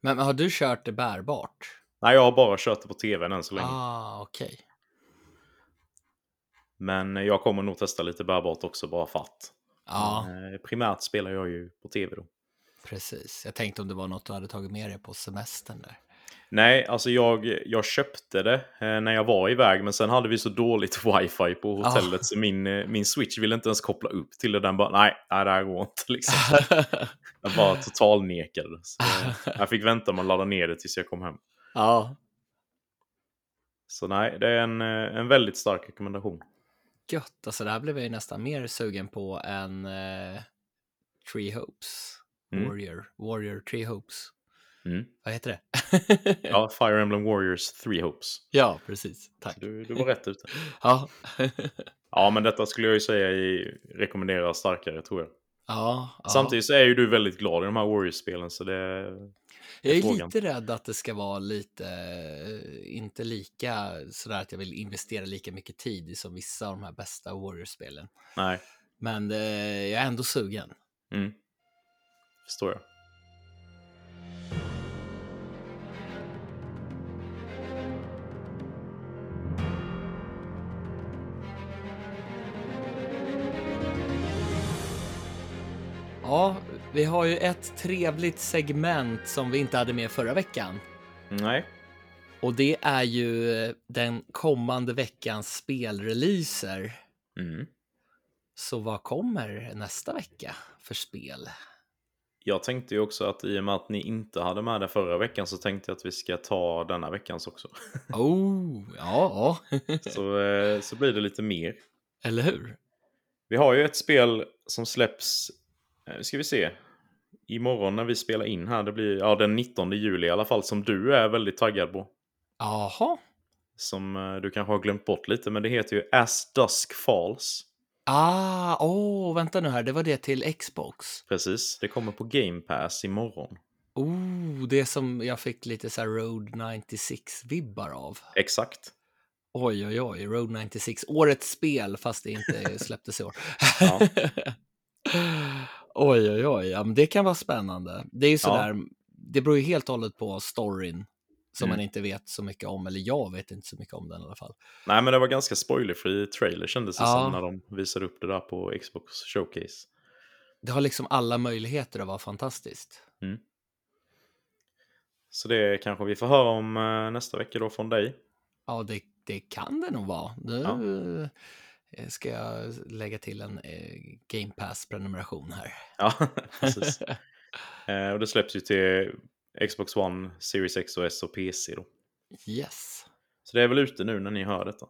Men, men har du kört det bärbart? Nej, jag har bara kört det på tvn än så länge. Ah, okej. Men jag kommer nog testa lite bärbart också bara för att. Ja, Men, eh, primärt spelar jag ju på tv då. precis. Jag tänkte om det var något du hade tagit med dig på semestern där. Nej, alltså jag, jag köpte det eh, när jag var iväg, men sen hade vi så dåligt wifi på hotellet så min, eh, min switch ville inte ens koppla upp till det. Den bara, nej, nej det här går inte liksom. Jag bara total nekade. Så jag fick vänta med att ladda ner det tills jag kom hem. Ja, Så nej, det är en, eh, en väldigt stark rekommendation. gött. Alltså det här blev jag ju nästan mer sugen på än uh, Tree Hopes. Mm. Warrior. Warrior Tree Hopes. Mm. Vad heter det? ja, Fire Emblem Warriors Three Hopes. Ja, precis. Tack. Du, du var rätt ute. ja. ja, men detta skulle jag ju säga i rekommendera starkare tror jag. Ja, ja. Samtidigt så är ju du väldigt glad i de här Warriors-spelen så det... Jag är frågan. lite rädd att det ska vara lite, eh, inte lika sådär att jag vill investera lika mycket tid som vissa av de här bästa Warriors-spelen. Nej. Men eh, jag är ändå sugen. Mm. Förstår jag. Ja, vi har ju ett trevligt segment som vi inte hade med förra veckan. Nej. Och det är ju den kommande veckans spelreleaser. Mm. Så vad kommer nästa vecka för spel? Jag tänkte ju också att i och med att ni inte hade med det förra veckan så tänkte jag att vi ska ta denna veckans också. Oh, ja. så, eh, så blir det lite mer. Eller hur? Vi har ju ett spel som släpps nu eh, ska vi se. Imorgon när vi spelar in här, det blir ja, den 19 juli i alla fall, som du är väldigt taggad på. Jaha. Som uh, du kanske har glömt bort lite, men det heter ju As Dusk Falls. Ah, åh, oh, vänta nu här, det var det till Xbox. Precis, det kommer på Game Pass imorgon. Oh, det som jag fick lite så här Road 96-vibbar av. Exakt. Oj, oj, oj, Road 96, årets spel fast det inte släpptes i år. Ja. Oj, oj, oj. Ja, men det kan vara spännande. Det är ju sådär, ja. det beror ju helt och hållet på storyn som mm. man inte vet så mycket om, eller jag vet inte så mycket om den i alla fall. Nej, men det var ganska spoilerfri trailer kändes det ja. som när de visade upp det där på Xbox Showcase. Det har liksom alla möjligheter att vara fantastiskt. Mm. Så det kanske vi får höra om eh, nästa vecka då från dig. Ja, det, det kan det nog vara. Nu, ja. Eh, ska jag lägga till en eh, Game Pass-prenumeration här. Ja, precis. eh, och det släpps ju till Xbox One, Series X och S och PC då. Yes. Så det är väl ute nu när ni hör detta.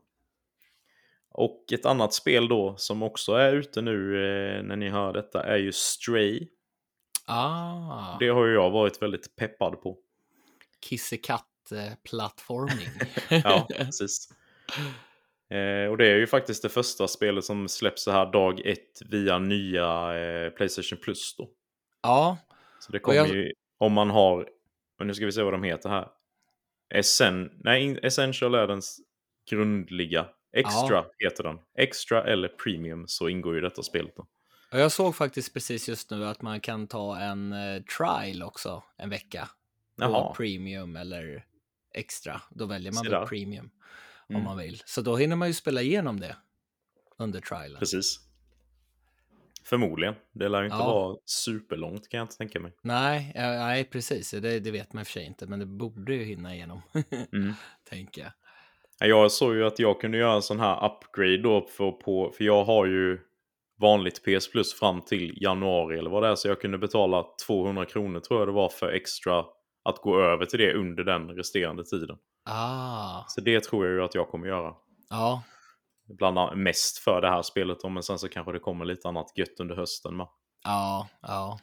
Och ett annat spel då som också är ute nu när ni hör detta är ju Stray. Ah. Det har ju jag varit väldigt peppad på. Kissekatt-plattforming. ja, precis. Eh, och det är ju faktiskt det första spelet som släpps så här dag ett via nya eh, Playstation Plus då. Ja. Så det kommer jag... ju, om man har, men nu ska vi se vad de heter här. Essen, nej, Essential är den grundliga. Extra ja. heter den. Extra eller Premium så ingår ju detta spelet då. Jag såg faktiskt precis just nu att man kan ta en uh, trial också en vecka. På Premium eller Extra. Då väljer man väl Premium mm. om man vill. Så då hinner man ju spela igenom det under trialen. Precis. Förmodligen. Det lär ju inte ja. vara superlångt kan jag inte tänka mig. Nej, nej precis. Det, det vet man i och för sig inte, men det borde ju hinna igenom. mm. Tänker jag. Jag såg ju att jag kunde göra en sån här upgrade då för, på, för jag har ju vanligt PS Plus fram till januari eller vad det är. Så jag kunde betala 200 kronor tror jag det var för extra att gå över till det under den resterande tiden. Ah. Så det tror jag ju att jag kommer göra. Ja. Bland annat mest för det här spelet då, men sen så kanske det kommer lite annat gött under hösten med. Ja, ja.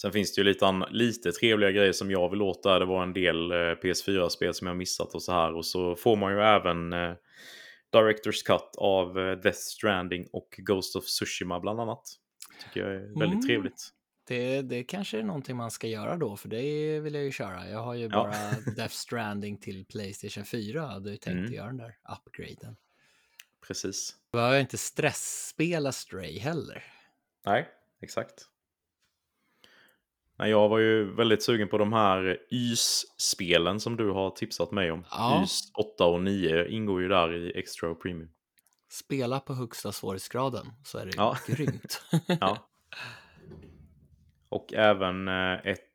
Sen finns det ju lite, lite trevliga grejer som jag vill åt där. Det var en del eh, PS4-spel som jag missat och så här. Och så får man ju även eh, Directors Cut av eh, Death Stranding och Ghost of Tsushima bland annat. Tycker jag är väldigt mm. trevligt. Det, det kanske är någonting man ska göra då, för det vill jag ju köra. Jag har ju bara ja. Death Stranding till Playstation 4. Jag hade ju tänkt mm. göra den där upgraden. Precis. Behöver jag inte stressspela Stray heller. Nej, exakt. Nej, jag var ju väldigt sugen på de här YS-spelen som du har tipsat mig om. Ja. YS 8 och 9 ingår ju där i Extra och Premium. Spela på högsta svårighetsgraden så är det ja. grymt. ja. Och även eh, ett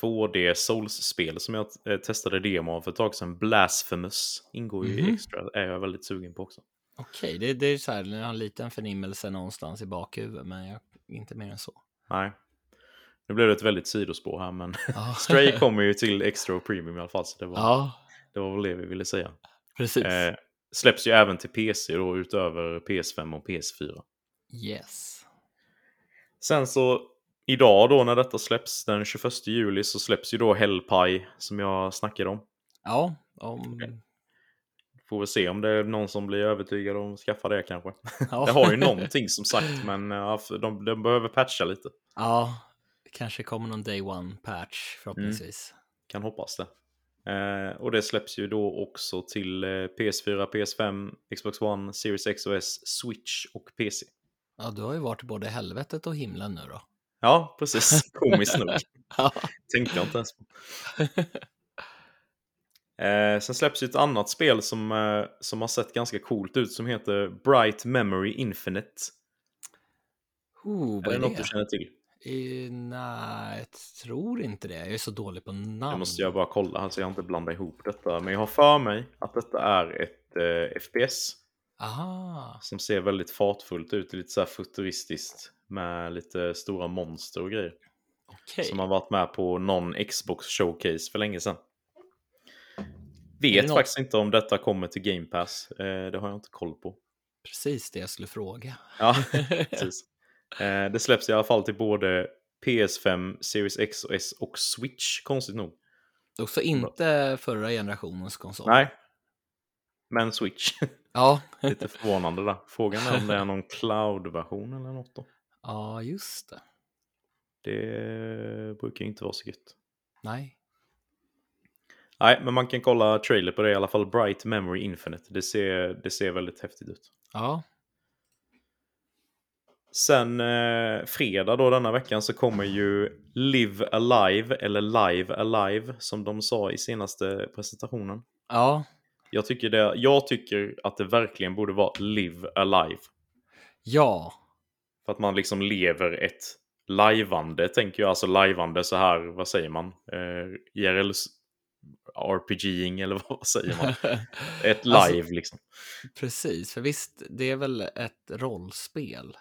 2D eh, Souls-spel som jag eh, testade demo av för ett tag sedan. Blasphemous ingår ju mm. i. Extra. är jag väldigt sugen på också. Okej, okay, det, det, är så här, jag har en liten förnimmelse någonstans i bakhuvudet, men jag, inte mer än så. Nej. Nu blev det ett väldigt sidospår här, men ah. Stray kommer ju till Extra och Premium i alla fall, så det var, ah. det var väl det vi ville säga. Precis. Eh, släpps ju även till PC då, utöver PS5 och PS4. Yes. Sen så idag då när detta släpps, den 21 juli, så släpps ju då Hellpie som jag snackade om. Ja, om... Får väl se om det är någon som blir övertygad om att skaffa det kanske. Ja. Det har ju någonting som sagt, men ja, för de, de behöver patcha lite. Ja, kanske kommer någon day one patch förhoppningsvis. Kan hoppas det. Eh, och det släpps ju då också till eh, PS4, PS5, Xbox One, Series X och S, Switch och PC. Ja, du har ju varit både helvetet och himlen nu då. Ja, precis. Komiskt nog. Ja. Tänkte jag inte ens på. Eh, sen släpps ju ett annat spel som, eh, som har sett ganska coolt ut som heter Bright Memory Infinite. Oh, Är det något du känner till? Eh, nej, jag tror inte det. Jag är så dålig på namn. Nu måste jag bara kolla här så jag inte blandar ihop detta. Men jag har för mig att detta är ett eh, FPS Aha, som ser väldigt fartfullt ut. Lite så futuristiskt med lite stora monster och grejer. okej. Som har varit med på någon Xbox showcase för länge sedan. Vet något- faktiskt inte om detta kommer till Game Pass. Eh, det har jag inte koll på. Precis det jag skulle fråga. Ja, precis. Eh, det släpps i alla fall till både PS5, Series X och S och Switch, konstigt nog. Också inte förra generationens konsol. Nej. Men Switch. Ja, Lite förvånande där. Frågan är om det är någon cloud-version eller något då. ja, just det. Det brukar inte vara så gött. Nej. Nej, men man kan kolla trailer på det i alla fall. Bright Memory Infinite. Det ser, det ser väldigt häftigt ut. Ja, Sen eh, fredag då denna veckan så kommer ju Live Alive, eller Live Alive som de sa i senaste presentationen. ja, Jag tycker, det, jag tycker att det verkligen borde vara Live Alive. ja, För att man liksom lever ett lajvande, tänker jag. Alltså lajvande så här, vad säger man? Eh, IRL RPGing eller vad säger man? Ett Alltså- live liksom. precis. För visst, det är väl ett rollspel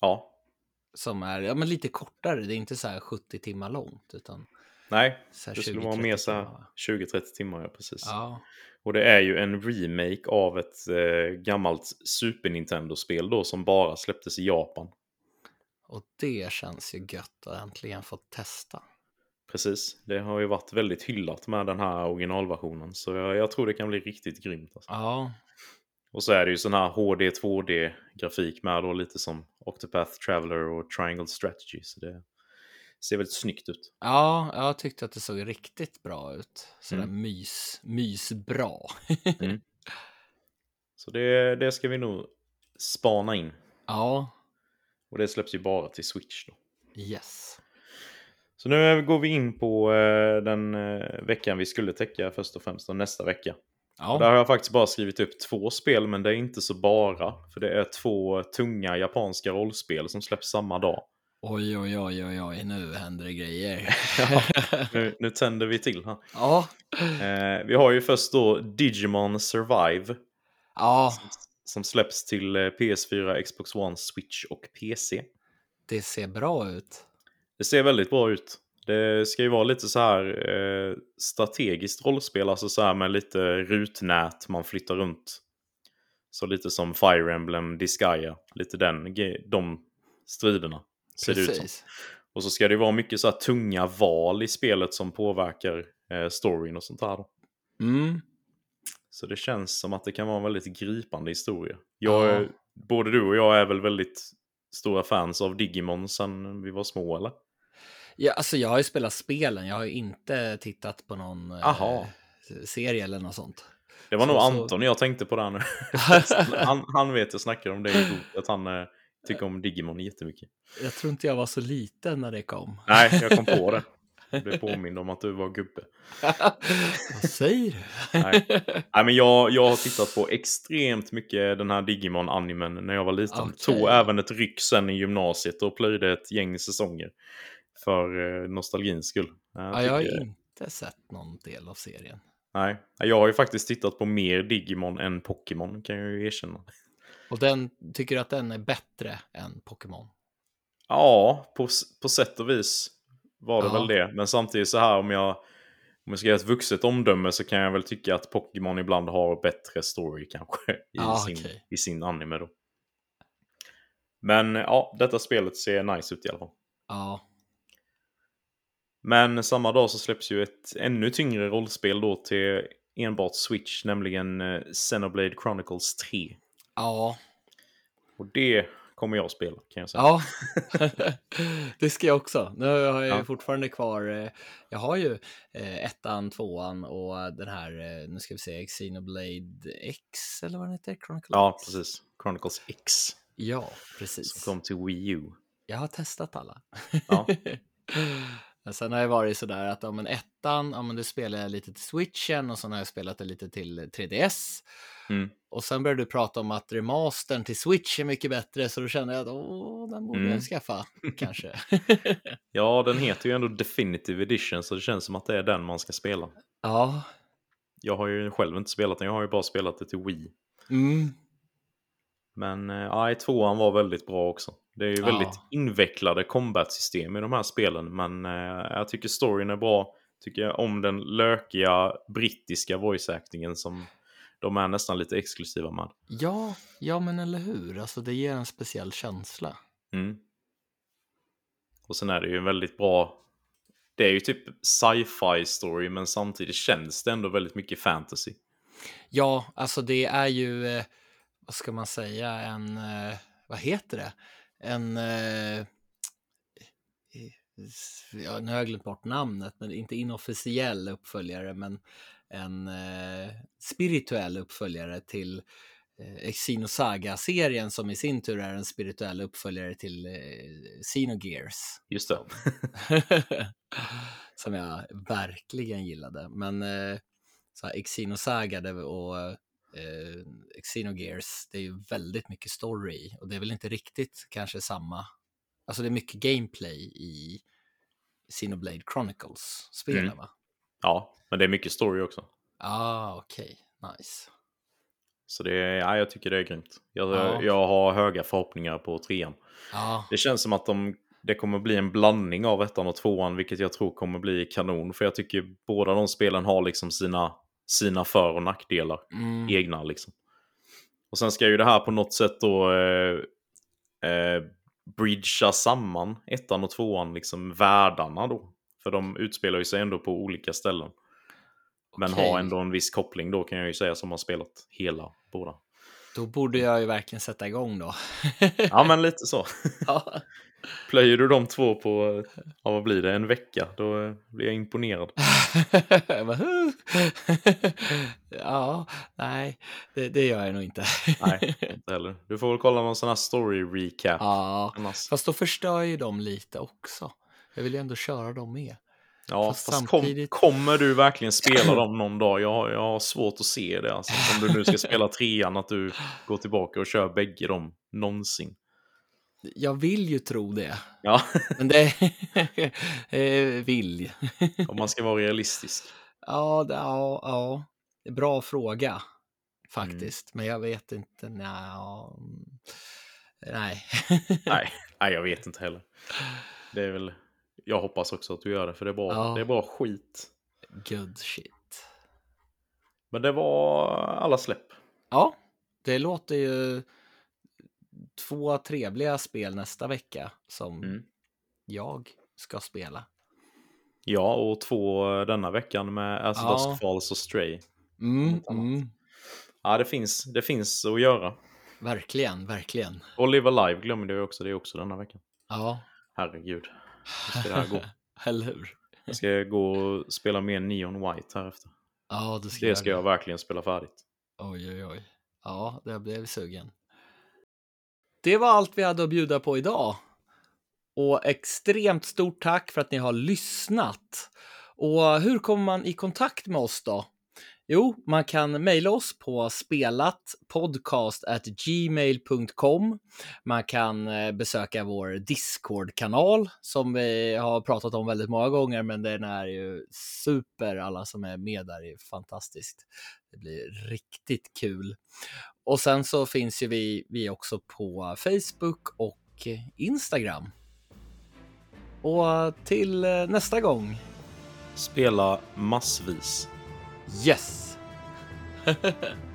Ja, som är ja, men lite kortare. Det är inte så här 70 timmar långt, utan nej. Det skulle 20-30 vara mer så här timmar, va? 20-30 timmar, ja precis. Ja, Och det är ju en remake av ett eh, gammalt Super Nintendo-spel då som bara släpptes i Japan. och det känns ju gött att äntligen få testa. Precis, det har ju varit väldigt hyllat med den här originalversionen. Så jag, jag tror det kan bli riktigt grymt. Alltså. Ja, Och så är det ju sån här HD 2D-grafik med då lite som Octopath Traveler och Triangle Strategy. Så det ser väldigt snyggt ut. ja, jag tyckte att det såg riktigt bra ut. Sådär Mm. mys, mysbra. Så det, det ska vi nog spana in. ja, Och det släpps ju bara till Switch då. yes. Så nu går vi in på eh, den eh, veckan vi skulle täcka först och främst, och nästa vecka. Och där Ja, har jag faktiskt bara skrivit upp två spel, men det är inte så bara. För det är två tunga japanska rollspel som släpps samma dag. Oj, oj, oj, oj, oj, nu händer det grejer. Nu, nu tänder vi till här. ja, Eh, vi har ju först då Digimon Survive. ja, Som släpps till eh, PS4, Xbox One, Switch och PC. det ser bra ut. Det ser väldigt bra ut. Det ska ju vara lite så här eh, strategiskt rollspel, alltså så här med lite rutnät man flyttar runt. Så lite som Fire Emblem, Disgaea, lite den, de striderna ser det ut som. Precis. Och så ska det vara mycket så här tunga val i spelet som påverkar eh, storyn och sånt. Då. Mm. Så det känns som att det kan vara en väldigt gripande historia. Jag, Ja. är- Både du och jag är väl väldigt stora fans av Digimon sen vi var små, eller? Ja, alltså jag har ju spelat spelen, jag har ju inte tittat på någon eh, serie eller något sånt. Det var Så- nog så- Anton jag tänkte på där nu. han, han vet jag snackar om det i att han eh, tycker om Digimon jättemycket. Jag tror inte jag var så liten när det kom. Nej, jag kom på det. Jag blev påmind om att du var gubbe. Vad säger du? Nej. Nej, men jag, jag har tittat på extremt mycket den här Digimon-animen när jag var liten. Okej. Tog även ett ryck sen i gymnasiet och plöjde ett gäng säsonger. För eh, nostalgins skull. Jag Ja, jag har tycker- inte sett någon del av serien. Nej, jag har ju faktiskt tittat på mer Digimon än Pokémon kan jag ju erkänna. Och den, tycker du att den är bättre än Pokémon? Ja, på, på sätt och vis var det Ja. väl det. Men samtidigt så här om jag, om jag ska göra ett vuxet omdöme så kan jag väl tycka att Pokémon ibland har bättre story kanske i, Ja, sin, okej. i sin anime då. Men ja, detta spelet ser nice ut i alla fall. Ja, Men samma dag så släpps ju ett ännu tyngre rollspel då till enbart Switch, nämligen eh, Xenoblade Chronicles 3. Ja. Och det kommer jag att spela kan jag säga. Ja, det ska jag också. Nu har jag Ja. fortfarande kvar, eh, jag har ju eh, ettan, tvåan och den här, eh, nu ska vi se, Xenoblade X eller vad den heter? Chronicle Ja, precis. Chronicles X Ja, som precis. kom till Wii U. Jag har testat alla. Ja. Men sen har jag varit sådär att om en ettan, ja men det spelar jag lite till switchen och sen har jag spelat det lite till 3DS. Mm. Och sen började du prata om att remastern till switch är mycket bättre så då kände jag att åh, den borde Mm. jag skaffa kanske. Ja, den heter ju ändå Definitive Edition så det känns som att det är den man ska spela. ja, Jag har ju själv inte spelat den, jag har ju bara spelat det till Wii. mm. Men nej, tvåan var väldigt bra också. Det är ju väldigt Ja. invecklade combat-system i de här spelen, men eh, jag tycker storyn är bra. Tycker jag om den lökiga brittiska voice-actingen som de är nästan lite exklusiva med. ja, ja men eller hur, alltså det ger en speciell känsla. Mm. Och sen är det ju en väldigt bra... Det är ju typ sci-fi story, men samtidigt känns det ändå väldigt mycket fantasy. Ja, alltså det är ju, eh, vad ska man säga, en, eh, vad heter det? En, eh, ja, nu har jag glömt bort namnet, men inte inofficiell uppföljare, men en eh, spirituell uppföljare till eh, Xenosaga-serien som i sin tur är en spirituell uppföljare till eh, Xenogears. Just det. som jag verkligen gillade. Men eh, så här, Xenosaga det- och eh, Xenogears, det är ju väldigt mycket story och det är väl inte riktigt kanske samma. Alltså det är mycket gameplay i Xenoblade Chronicles-spelen Mm. va? Ja, men det är mycket story också. Ah, okej, nice. Så det är, ja, jag tycker det är grymt. Jag, Ja. jag har höga förhoppningar på trean. Ja, Det känns som att de, det kommer bli en blandning av ettan och tvåan, vilket jag tror kommer bli kanon. För jag tycker båda de spelen har liksom sina, sina för och nackdelar. mm, Egna liksom. Och sen ska ju det här på något sätt då eh, eh, bridgea samman ettan och tvåan, liksom världarna då. För de utspelar ju sig ändå på olika ställen. Men okej. har ändå en viss koppling då kan jag ju säga som har spelat hela båda. Då borde jag ju verkligen sätta igång då. Ja men lite så. ja. Plöjer du de två på, ja vad blir det, en vecka, då eh, blir jag imponerad. Ja, nej, det, det gör jag nog inte. Nej, inte heller. Du får väl kolla någon sån här story recap. ja, Annars. fast då förstör ju de lite också. Jag vill ju ändå köra dem med. Ja, fast fast kom, samtidigt- kommer du verkligen spela dem någon dag? Jag, jag har svårt att se det. Alltså. Om du nu ska spela trean, att du går tillbaka och kör bägge dem någonsin. Jag vill ju tro det, Ja, men det eh, vill. om man ska vara realistisk. Ja, det, ja, ja, är bra fråga faktiskt, men jag vet inte. Nja, ja, mm, nej. Nej, nej, jag vet inte heller. Det är väl... Jag hoppas också att du gör det, för det är bra, Ja. det är skit. Good shit. Men det var alla släpp. Ja, det låter ju två trevliga spel nästa vecka som Mm. jag ska spela. Ja, och två denna veckan med As Ja. Dusk Falls och Stray. Mm, mm, Ja, det finns, det finns att göra. verkligen, verkligen. Och Live Alive glömde jag också, det är också denna veckan. Ja, Herregud, hur ska det gå? eller hur? Jag ska gå och spela mer Neon White här efter. Ja, du ska Det ska jag verkligen spela färdigt. Oj, oj, oj. Ja, det blev sugen. Det var allt vi hade att bjuda på idag. Och extremt stort tack för att ni har lyssnat. Och hur kommer man i kontakt med oss då? Jo, man kan mejla oss på spelatpodcast@gmail.com. Man kan eh, besöka vår Discord-kanal som vi har pratat om väldigt många gånger, men den är ju super. Alla som är med där är fantastiskt. Det blir riktigt kul. Och sen så finns ju vi, vi också på Facebook och Instagram. Och till eh, nästa gång. Spela massvis. Yes!